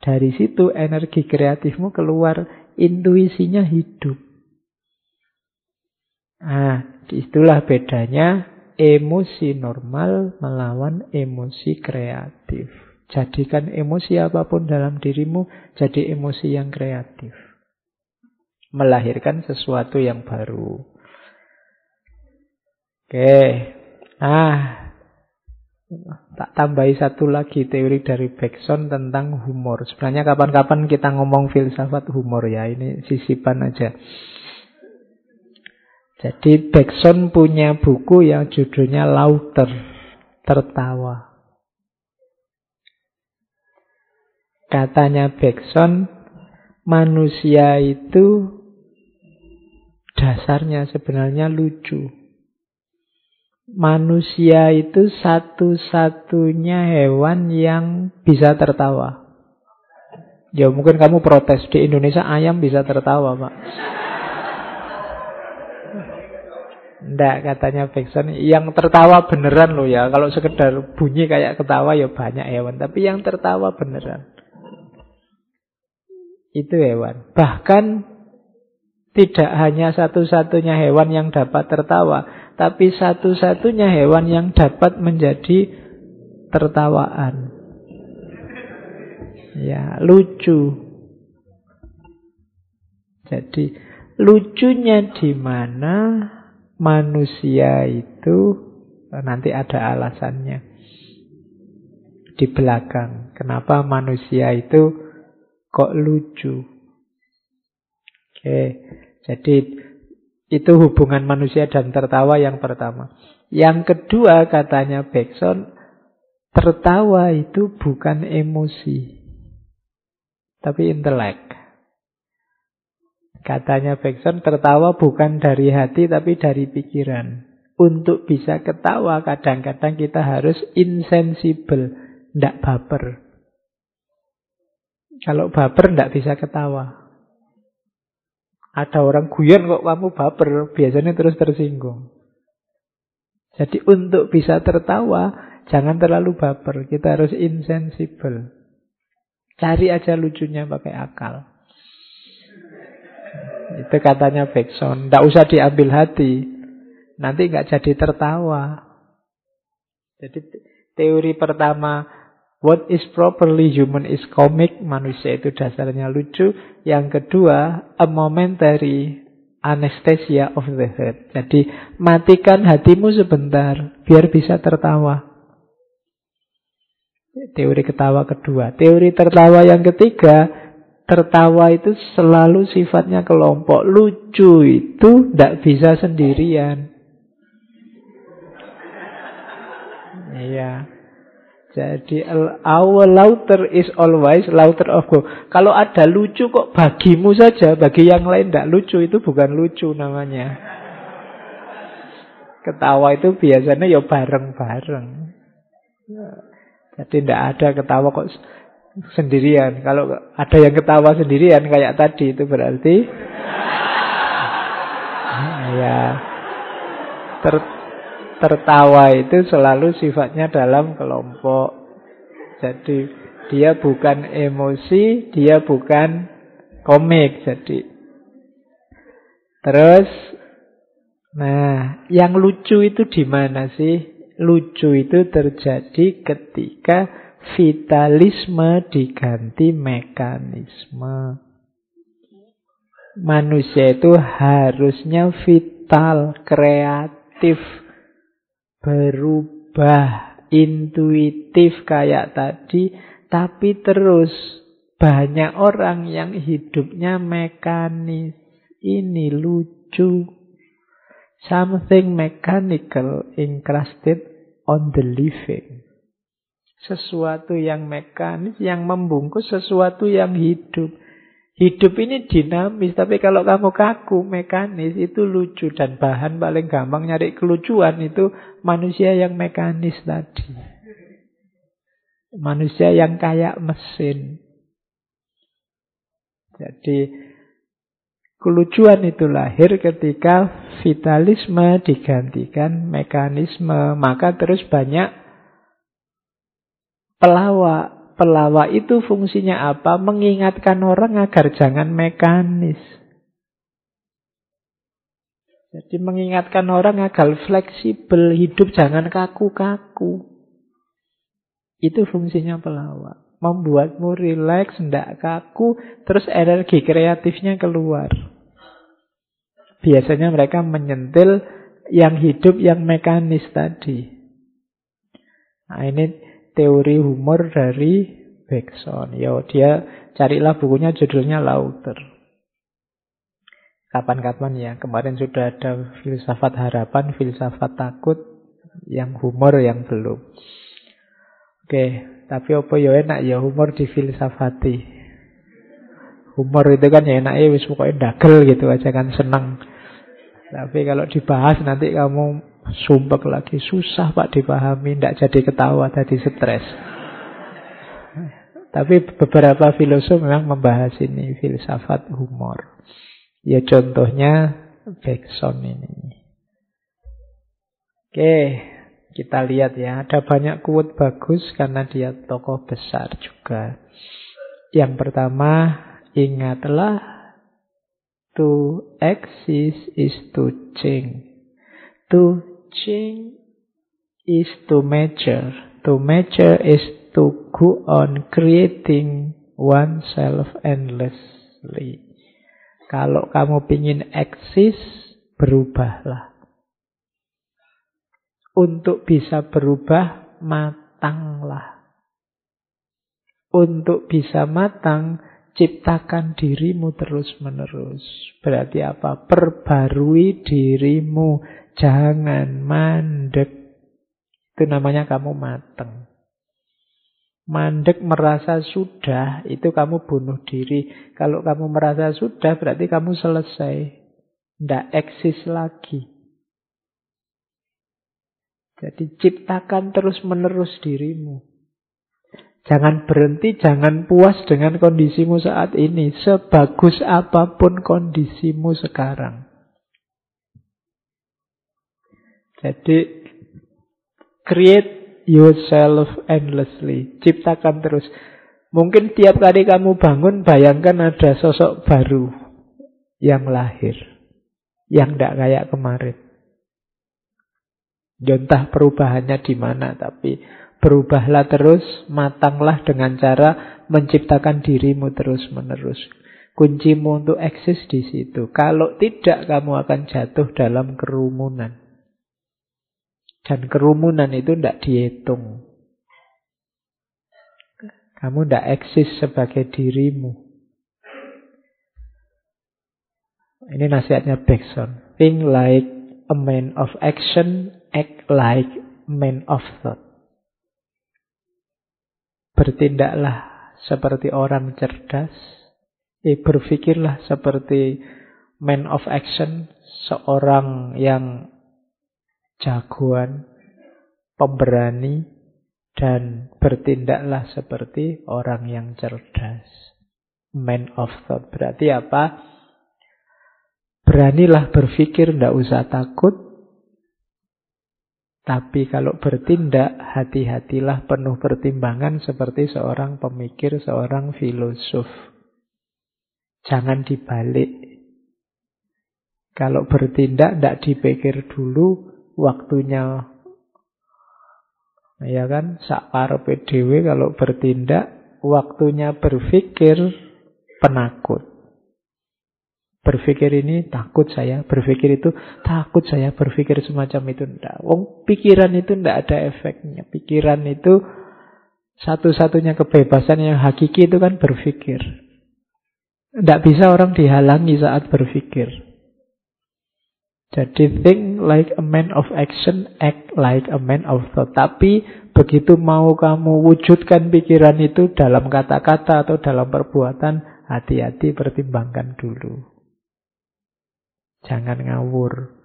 B: Dari situ energi kreatifmu keluar, intuisinya hidup. Nah, itulah bedanya emosi normal melawan emosi kreatif. Jadikan emosi apa pun dalam dirimu jadi emosi yang kreatif. Melahirkan sesuatu yang baru. Oke. Ah. Tak tambahi satu lagi teori dari Bergson tentang humor. Sebenarnya kapan-kapan kita ngomong filsafat humor ya. Ini sisipan aja. Jadi Bergson punya buku yang judulnya Lauter. Tertawa. Katanya Bergson, manusia itu dasarnya sebenarnya lucu manusia itu satu-satunya hewan yang bisa tertawa. Ya mungkin kamu protes di Indonesia ayam bisa tertawa, Pak. Enggak, katanya Bekson. Yang tertawa beneran loh ya. Kalau sekedar bunyi kayak ketawa ya banyak hewan. Tapi yang tertawa beneran. Itu hewan. Bahkan tidak hanya satu-satunya hewan yang dapat tertawa tapi satu-satunya hewan yang dapat menjadi tertawaan. Ya, lucu. Jadi lucunya di mana manusia itu nanti ada alasannya di belakang. Kenapa manusia itu kok lucu? Oke, jadi itu hubungan manusia dan tertawa yang pertama. Yang kedua katanya Bekson, tertawa itu bukan emosi, tapi intelek. Katanya Bekson, tertawa bukan dari hati tapi dari pikiran. Untuk bisa ketawa kadang-kadang kita harus insensible, tidak baper. Kalau baper tidak bisa ketawa. Ada orang guyon kok kamu baper, biasanya terus tersinggung. Jadi untuk bisa tertawa, jangan terlalu baper. Kita harus insensible. Cari aja lucunya pakai akal. Itu katanya Bergson. Tidak usah diambil hati. Nanti nggak jadi tertawa. Jadi teori pertama, what is properly human is comic. Manusia itu dasarnya lucu. Yang kedua, a momentary anesthesia of the heart. Jadi matikan hatimu sebentar biar bisa tertawa. Teori ketawa kedua. Teori tertawa yang ketiga, tertawa itu selalu sifatnya kelompok. Lucu itu tidak bisa sendirian. Iya. Jadi our laughter is always laughter of God. Kalau ada lucu kok bagimu saja, bagi yang lain tidak lucu itu bukan lucu namanya. Ketawa itu biasanya ya bareng-bareng. Jadi tidak ada ketawa kok sendirian. Kalau ada yang ketawa sendirian kayak tadi itu berarti ya ter tertawa itu selalu sifatnya dalam kelompok. Jadi dia bukan emosi, dia bukan komik. Jadi terus, nah yang lucu itu di mana sih? Lucu itu terjadi ketika vitalisme diganti mekanisme. Manusia itu harusnya vital, kreatif, berubah intuitif kayak tadi, tapi terus banyak orang yang hidupnya mekanis. Ini lucu. Something mechanical encrusted on the living. Sesuatu yang mekanis, yang membungkus sesuatu yang hidup. Hidup ini dinamis, tapi kalau kamu kaku, mekanis, itu lucu. Dan bahan paling gampang nyari kelucuan itu manusia yang mekanis tadi. Manusia yang kayak mesin. Jadi, kelucuan itu lahir ketika vitalisme digantikan mekanisme. Maka terus banyak pelawak pelawak itu fungsinya apa? Mengingatkan orang agar jangan mekanis. Jadi mengingatkan orang agar fleksibel, hidup jangan kaku-kaku. Itu fungsinya pelawak. Membuatmu rileks, tidak kaku, terus energi kreatifnya keluar. Biasanya mereka menyentil yang hidup, yang mekanis tadi. Nah ini teori humor dari Bergson. Ya, dia carilah bukunya judulnya Lauter. Kapan-kapan ya, kemarin sudah ada filsafat harapan, filsafat takut, yang humor yang belum. Oke, tapi apa ya enak ya humor di filsafati. Humor itu kan ya enak ya wis pokoknya dagel gitu aja kan senang. Tapi kalau dibahas nanti kamu Sumpek lagi susah pak dipahami, tidak jadi ketawa tadi stres. Tapi beberapa filosof memang membahas ini filsafat humor. Ya contohnya Bergson ini. Oke, kita lihat ya. Ada banyak quote bagus karena dia tokoh besar juga. Yang pertama, ingatlah to exist is to change. To Change is to measure. To measure is to go on creating oneself endlessly. Kalau kamu ingin eksis, berubahlah. Untuk bisa berubah, matanglah. Untuk bisa matang, ciptakan dirimu terus-menerus. Berarti apa? Perbarui dirimu Jangan mandek. Itu namanya kamu mateng. Mandek merasa sudah, itu kamu bunuh diri. Kalau kamu merasa sudah, berarti kamu selesai. Tidak eksis lagi. Jadi ciptakan terus-menerus dirimu. Jangan berhenti, jangan puas dengan kondisimu saat ini. Sebagus apa pun kondisimu sekarang. Jadi create yourself endlessly. Ciptakan terus. Mungkin tiap kali kamu bangun bayangkan ada sosok baru yang lahir. Yang tidak kayak kemarin. Jontah perubahannya di mana, tapi berubahlah terus, matanglah dengan cara menciptakan dirimu terus-menerus. Kuncimu untuk eksis di situ. Kalau tidak, kamu akan jatuh dalam kerumunan. Dan kerumunan itu tidak dihitung. Kamu tidak eksis sebagai dirimu. Ini nasihatnya Bergson. Think like a man of action, act like man of thought. Bertindaklah seperti orang cerdas. Eh, berpikirlah seperti man of action, seorang yang jagoan, pemberani, dan bertindaklah seperti orang yang cerdas. Man of thought. Berarti apa? Beranilah berpikir, tidak usah takut. Tapi kalau bertindak, hati-hatilah penuh pertimbangan seperti seorang pemikir, seorang filosof. Jangan dibalik. Kalau bertindak, tidak dipikir dulu, waktunya Ya kan, sak PDW kalau bertindak, waktunya berpikir penakut. Berpikir ini takut saya, berpikir itu takut saya, berpikir semacam itu ndak. Wong pikiran itu ndak ada efeknya. Pikiran itu satu-satunya kebebasan yang hakiki itu kan berpikir. Ndak bisa orang dihalangi saat berpikir. Jadi think like a man of action, act like a man of thought. Tapi begitu mau kamu wujudkan pikiran itu dalam kata-kata atau dalam perbuatan, hati-hati pertimbangkan dulu. Jangan ngawur.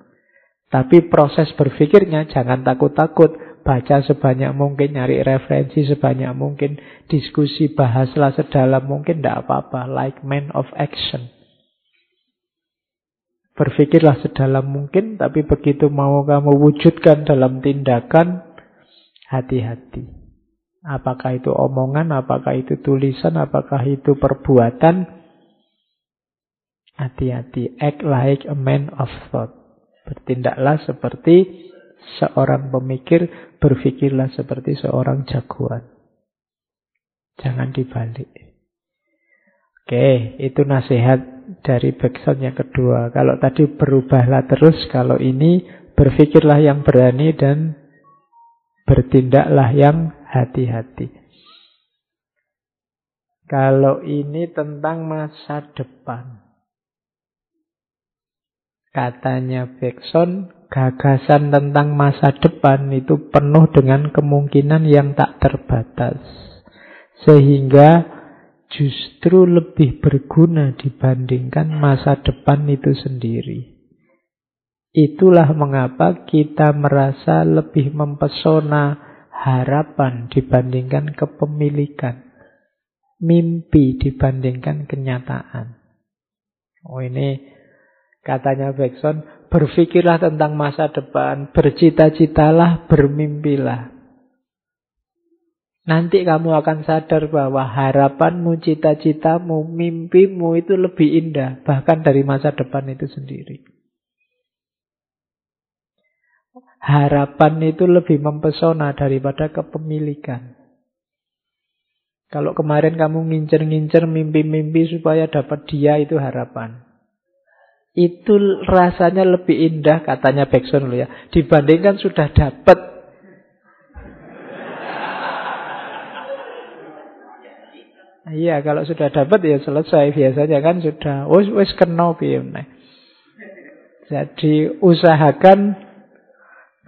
B: Tapi proses berpikirnya jangan takut-takut. Baca sebanyak mungkin, nyari referensi sebanyak mungkin, diskusi, bahaslah sedalam mungkin, tidak apa-apa. Like man of action. Berpikirlah sedalam mungkin, tapi begitu mau kamu wujudkan dalam tindakan, hati-hati. Apakah itu omongan, apakah itu tulisan, apakah itu perbuatan, hati-hati. Act like a man of thought. Bertindaklah seperti seorang pemikir, berpikirlah seperti seorang jagoan. Jangan dibalik. Oke, itu nasihat dari backsound yang kedua. Kalau tadi berubahlah terus, kalau ini berpikirlah yang berani dan bertindaklah yang hati-hati. Kalau ini tentang masa depan. Katanya Bekson, gagasan tentang masa depan itu penuh dengan kemungkinan yang tak terbatas. Sehingga justru lebih berguna dibandingkan masa depan itu sendiri. Itulah mengapa kita merasa lebih mempesona harapan dibandingkan kepemilikan. Mimpi dibandingkan kenyataan. Oh ini katanya Bekson, berpikirlah tentang masa depan, bercita-citalah, bermimpilah. Nanti kamu akan sadar bahwa harapanmu, cita-citamu, mimpimu itu lebih indah. Bahkan dari masa depan itu sendiri. Harapan itu lebih mempesona daripada kepemilikan. Kalau kemarin kamu ngincer-ngincer mimpi-mimpi supaya dapat dia itu harapan. Itu rasanya lebih indah katanya Bekson ya. Dibandingkan sudah dapat Iya, kalau sudah dapat ya selesai biasanya kan sudah wis wis kena piye Jadi usahakan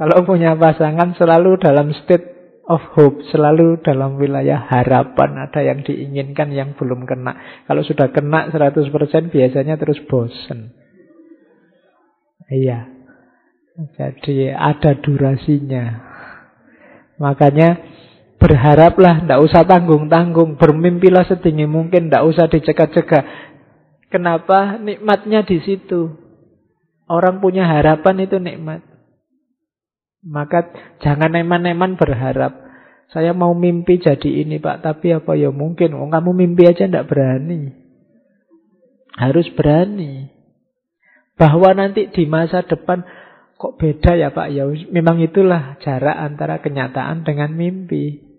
B: kalau punya pasangan selalu dalam state of hope, selalu dalam wilayah harapan, ada yang diinginkan yang belum kena. Kalau sudah kena 100% biasanya terus bosen. Iya. Jadi ada durasinya. Makanya Berharaplah, tidak usah tanggung-tanggung. Bermimpilah setinggi mungkin, tidak usah dicegah-cegah. Kenapa? Nikmatnya di situ. Orang punya harapan itu nikmat. Maka jangan eman-eman berharap. Saya mau mimpi jadi ini pak, tapi apa ya mungkin. Oh, kamu mimpi aja tidak berani. Harus berani. Bahwa nanti di masa depan kok beda ya Pak? Ya memang itulah jarak antara kenyataan dengan mimpi.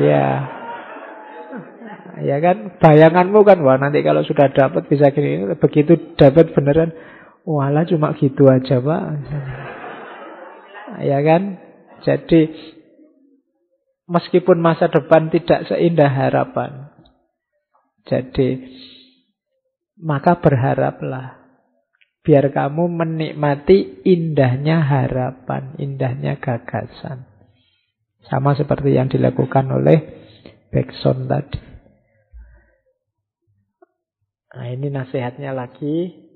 B: Iya. Ya kan bayanganmu kan wah nanti kalau sudah dapat bisa gini begitu dapat beneran wala cuma gitu aja Pak. Ya kan? Jadi meskipun masa depan tidak seindah harapan. Jadi maka berharaplah biar kamu menikmati indahnya harapan, indahnya gagasan. Sama seperti yang dilakukan oleh Beckson tadi. Nah ini nasihatnya lagi.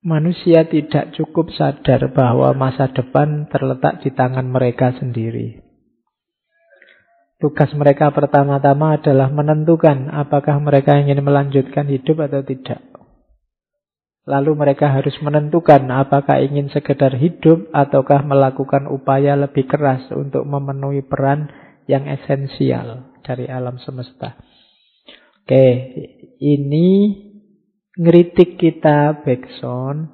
B: Manusia tidak cukup sadar bahwa masa depan terletak di tangan mereka sendiri. Tugas mereka pertama-tama adalah menentukan apakah mereka ingin melanjutkan hidup atau tidak. Lalu mereka harus menentukan apakah ingin sekedar hidup ataukah melakukan upaya lebih keras untuk memenuhi peran yang esensial dari alam semesta. Oke, ini ngeritik kita backsound,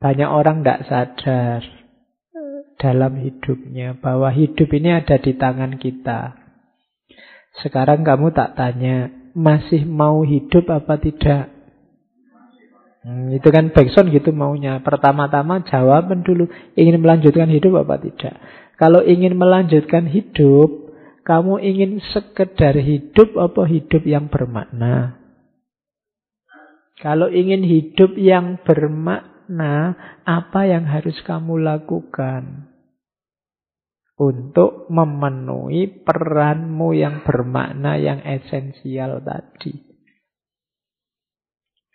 B: banyak orang tidak sadar dalam hidupnya bahwa hidup ini ada di tangan kita. Sekarang kamu tak tanya, masih mau hidup apa tidak? Hmm, itu kan backsound gitu maunya. Pertama-tama jawaban dulu, ingin melanjutkan hidup apa tidak? Kalau ingin melanjutkan hidup, kamu ingin sekedar hidup apa hidup yang bermakna? Kalau ingin hidup yang bermakna, apa yang harus kamu lakukan? Untuk memenuhi peranmu yang bermakna, yang esensial tadi.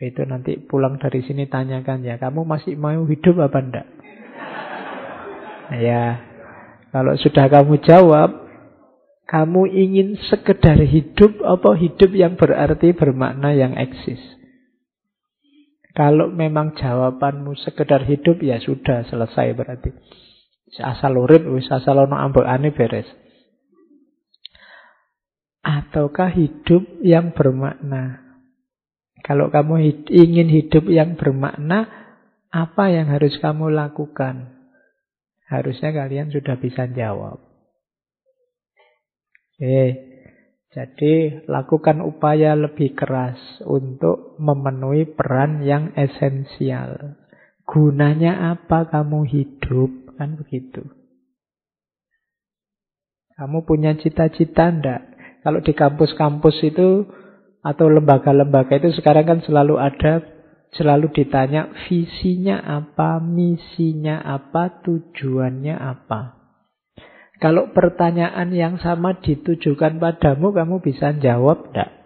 B: Itu nanti pulang dari sini tanyakan ya, kamu masih mau hidup apa enggak? Ya, kalau sudah kamu jawab, kamu ingin sekedar hidup apa hidup yang berarti bermakna yang eksis? Kalau memang jawabanmu sekedar hidup ya sudah selesai berarti. Asal urip wis asal ono ambekane beres. Ataukah hidup yang bermakna? Kalau kamu ingin hidup yang bermakna, apa yang harus kamu lakukan? Harusnya kalian sudah bisa jawab. Oke. Jadi lakukan upaya lebih keras untuk memenuhi peran yang esensial. Gunanya apa kamu hidup? Kan begitu. Kamu punya cita-cita ndak? Kalau di kampus-kampus itu atau lembaga-lembaga itu sekarang kan selalu ada selalu ditanya visinya apa, misinya apa, tujuannya apa. Kalau pertanyaan yang sama ditujukan padamu, kamu bisa jawab tidak?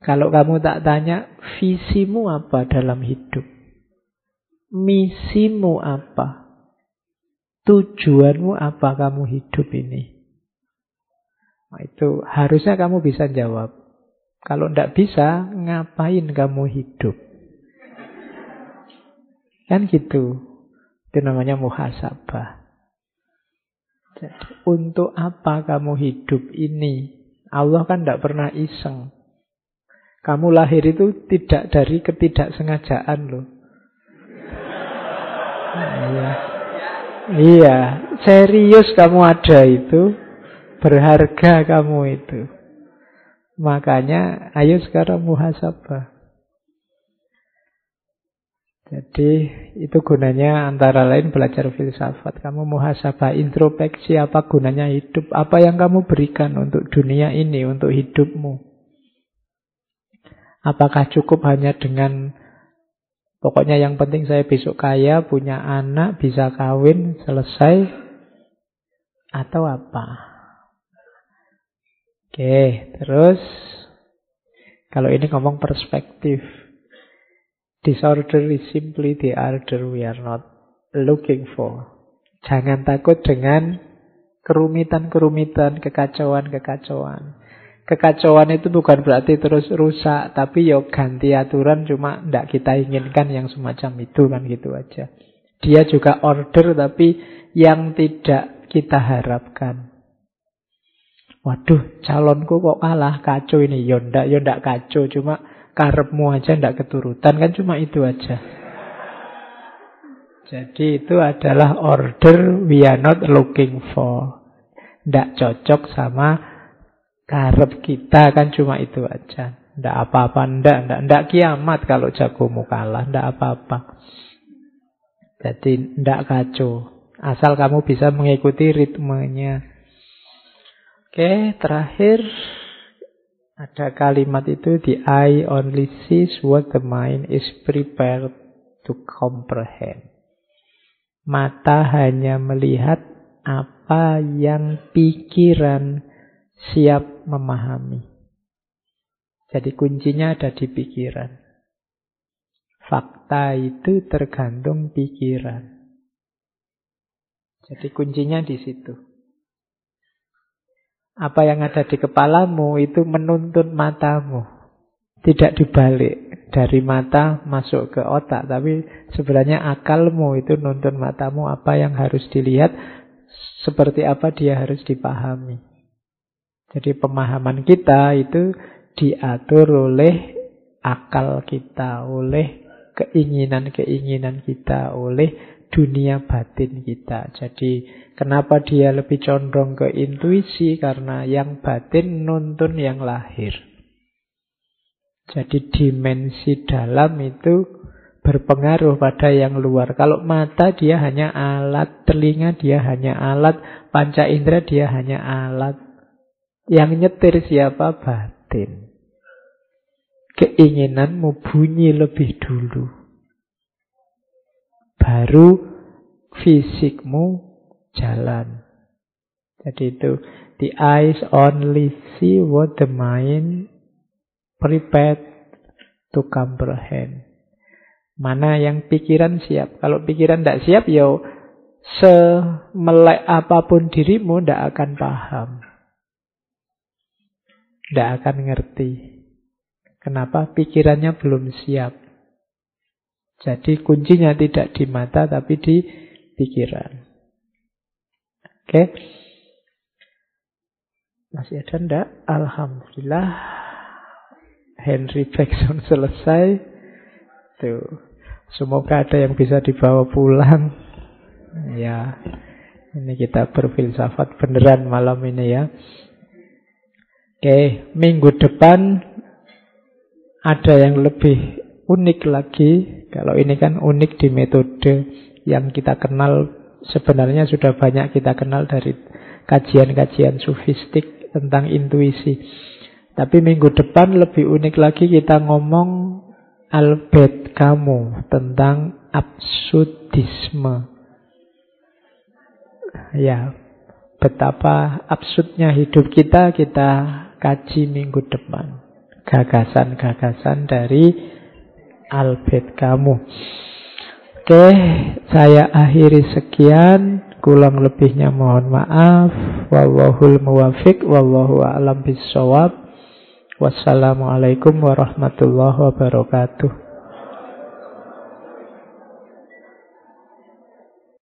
B: Kalau kamu tak tanya, visimu apa dalam hidup? Misimu apa? Tujuanmu apa kamu hidup ini? Nah, itu harusnya kamu bisa jawab. Kalau tidak bisa, ngapain kamu hidup? Kan gitu. Itu namanya muhasabah. Untuk apa kamu hidup ini? Allah kan tidak pernah iseng. Kamu lahir itu tidak dari ketidaksengajaan loh. iya. Iya, serius kamu ada itu, berharga kamu itu. Makanya ayo sekarang muhasabah. Jadi itu gunanya antara lain belajar filsafat. Kamu muhasabah introspeksi apa gunanya hidup. Apa yang kamu berikan untuk dunia ini, untuk hidupmu. Apakah cukup hanya dengan pokoknya yang penting saya besok kaya, punya anak, bisa kawin, selesai. Atau apa? Oke, terus kalau ini ngomong perspektif. Disorder is simply the order we are not looking for. Jangan takut dengan kerumitan-kerumitan, kekacauan-kekacauan. Kekacauan itu bukan berarti terus rusak, tapi yo ya ganti aturan cuma tidak kita inginkan yang semacam itu kan gitu aja. Dia juga order tapi yang tidak kita harapkan. Waduh, calonku kok kalah, kacau ini. Ya ndak, ya ndak kacau, cuma karepmu aja ndak keturutan, kan cuma itu aja. Jadi itu adalah order we are not looking for. Ndak cocok sama karep kita, kan cuma itu aja. Ndak apa-apa, ndak, ndak, ndak kiamat kalau jagomu kalah, ndak apa-apa. Jadi ndak kacau. Asal kamu bisa mengikuti ritmenya. Oke, terakhir ada kalimat itu the eye only sees what the mind is prepared to comprehend. Mata hanya melihat apa yang pikiran siap memahami. Jadi kuncinya ada di pikiran. Fakta itu tergantung pikiran. Jadi kuncinya di situ. Apa yang ada di kepalamu itu menuntun matamu. Tidak dibalik. Dari mata masuk ke otak. Tapi sebenarnya akalmu itu nuntun matamu apa yang harus dilihat. Seperti apa dia harus dipahami. Jadi pemahaman kita itu diatur oleh akal kita. Oleh keinginan-keinginan kita. Oleh dunia batin kita. Jadi Kenapa dia lebih condong ke intuisi? Karena yang batin nuntun yang lahir. Jadi dimensi dalam itu berpengaruh pada yang luar. Kalau mata dia hanya alat, telinga dia hanya alat, panca indera dia hanya alat. Yang nyetir siapa? Batin. Keinginanmu bunyi lebih dulu. Baru fisikmu jalan. Jadi itu the eyes only see what the mind prepared to comprehend. Mana yang pikiran siap. Kalau pikiran tidak siap, ya semelek apa pun dirimu tidak akan paham. Tidak akan ngerti. Kenapa? Pikirannya belum siap. Jadi kuncinya tidak di mata tapi di pikiran. Oke. Masih ada ndak? Alhamdulillah. Henry Jackson selesai. Tuh. Semoga ada yang bisa dibawa pulang. Ya. Ini kita berfilsafat beneran malam ini ya. Oke, minggu depan ada yang lebih unik lagi. Kalau ini kan unik di metode yang kita kenal sebenarnya sudah banyak kita kenal dari kajian-kajian sufistik tentang intuisi. Tapi minggu depan lebih unik lagi kita ngomong Albert kamu tentang absurdisme. Ya, betapa absurdnya hidup kita kita kaji minggu depan. Gagasan-gagasan dari Albert kamu. Oke, saya akhiri sekian. Kurang lebihnya mohon maaf. Wallahul muwafiq. Wallahu a'lam bisawab. Wassalamualaikum warahmatullahi wabarakatuh.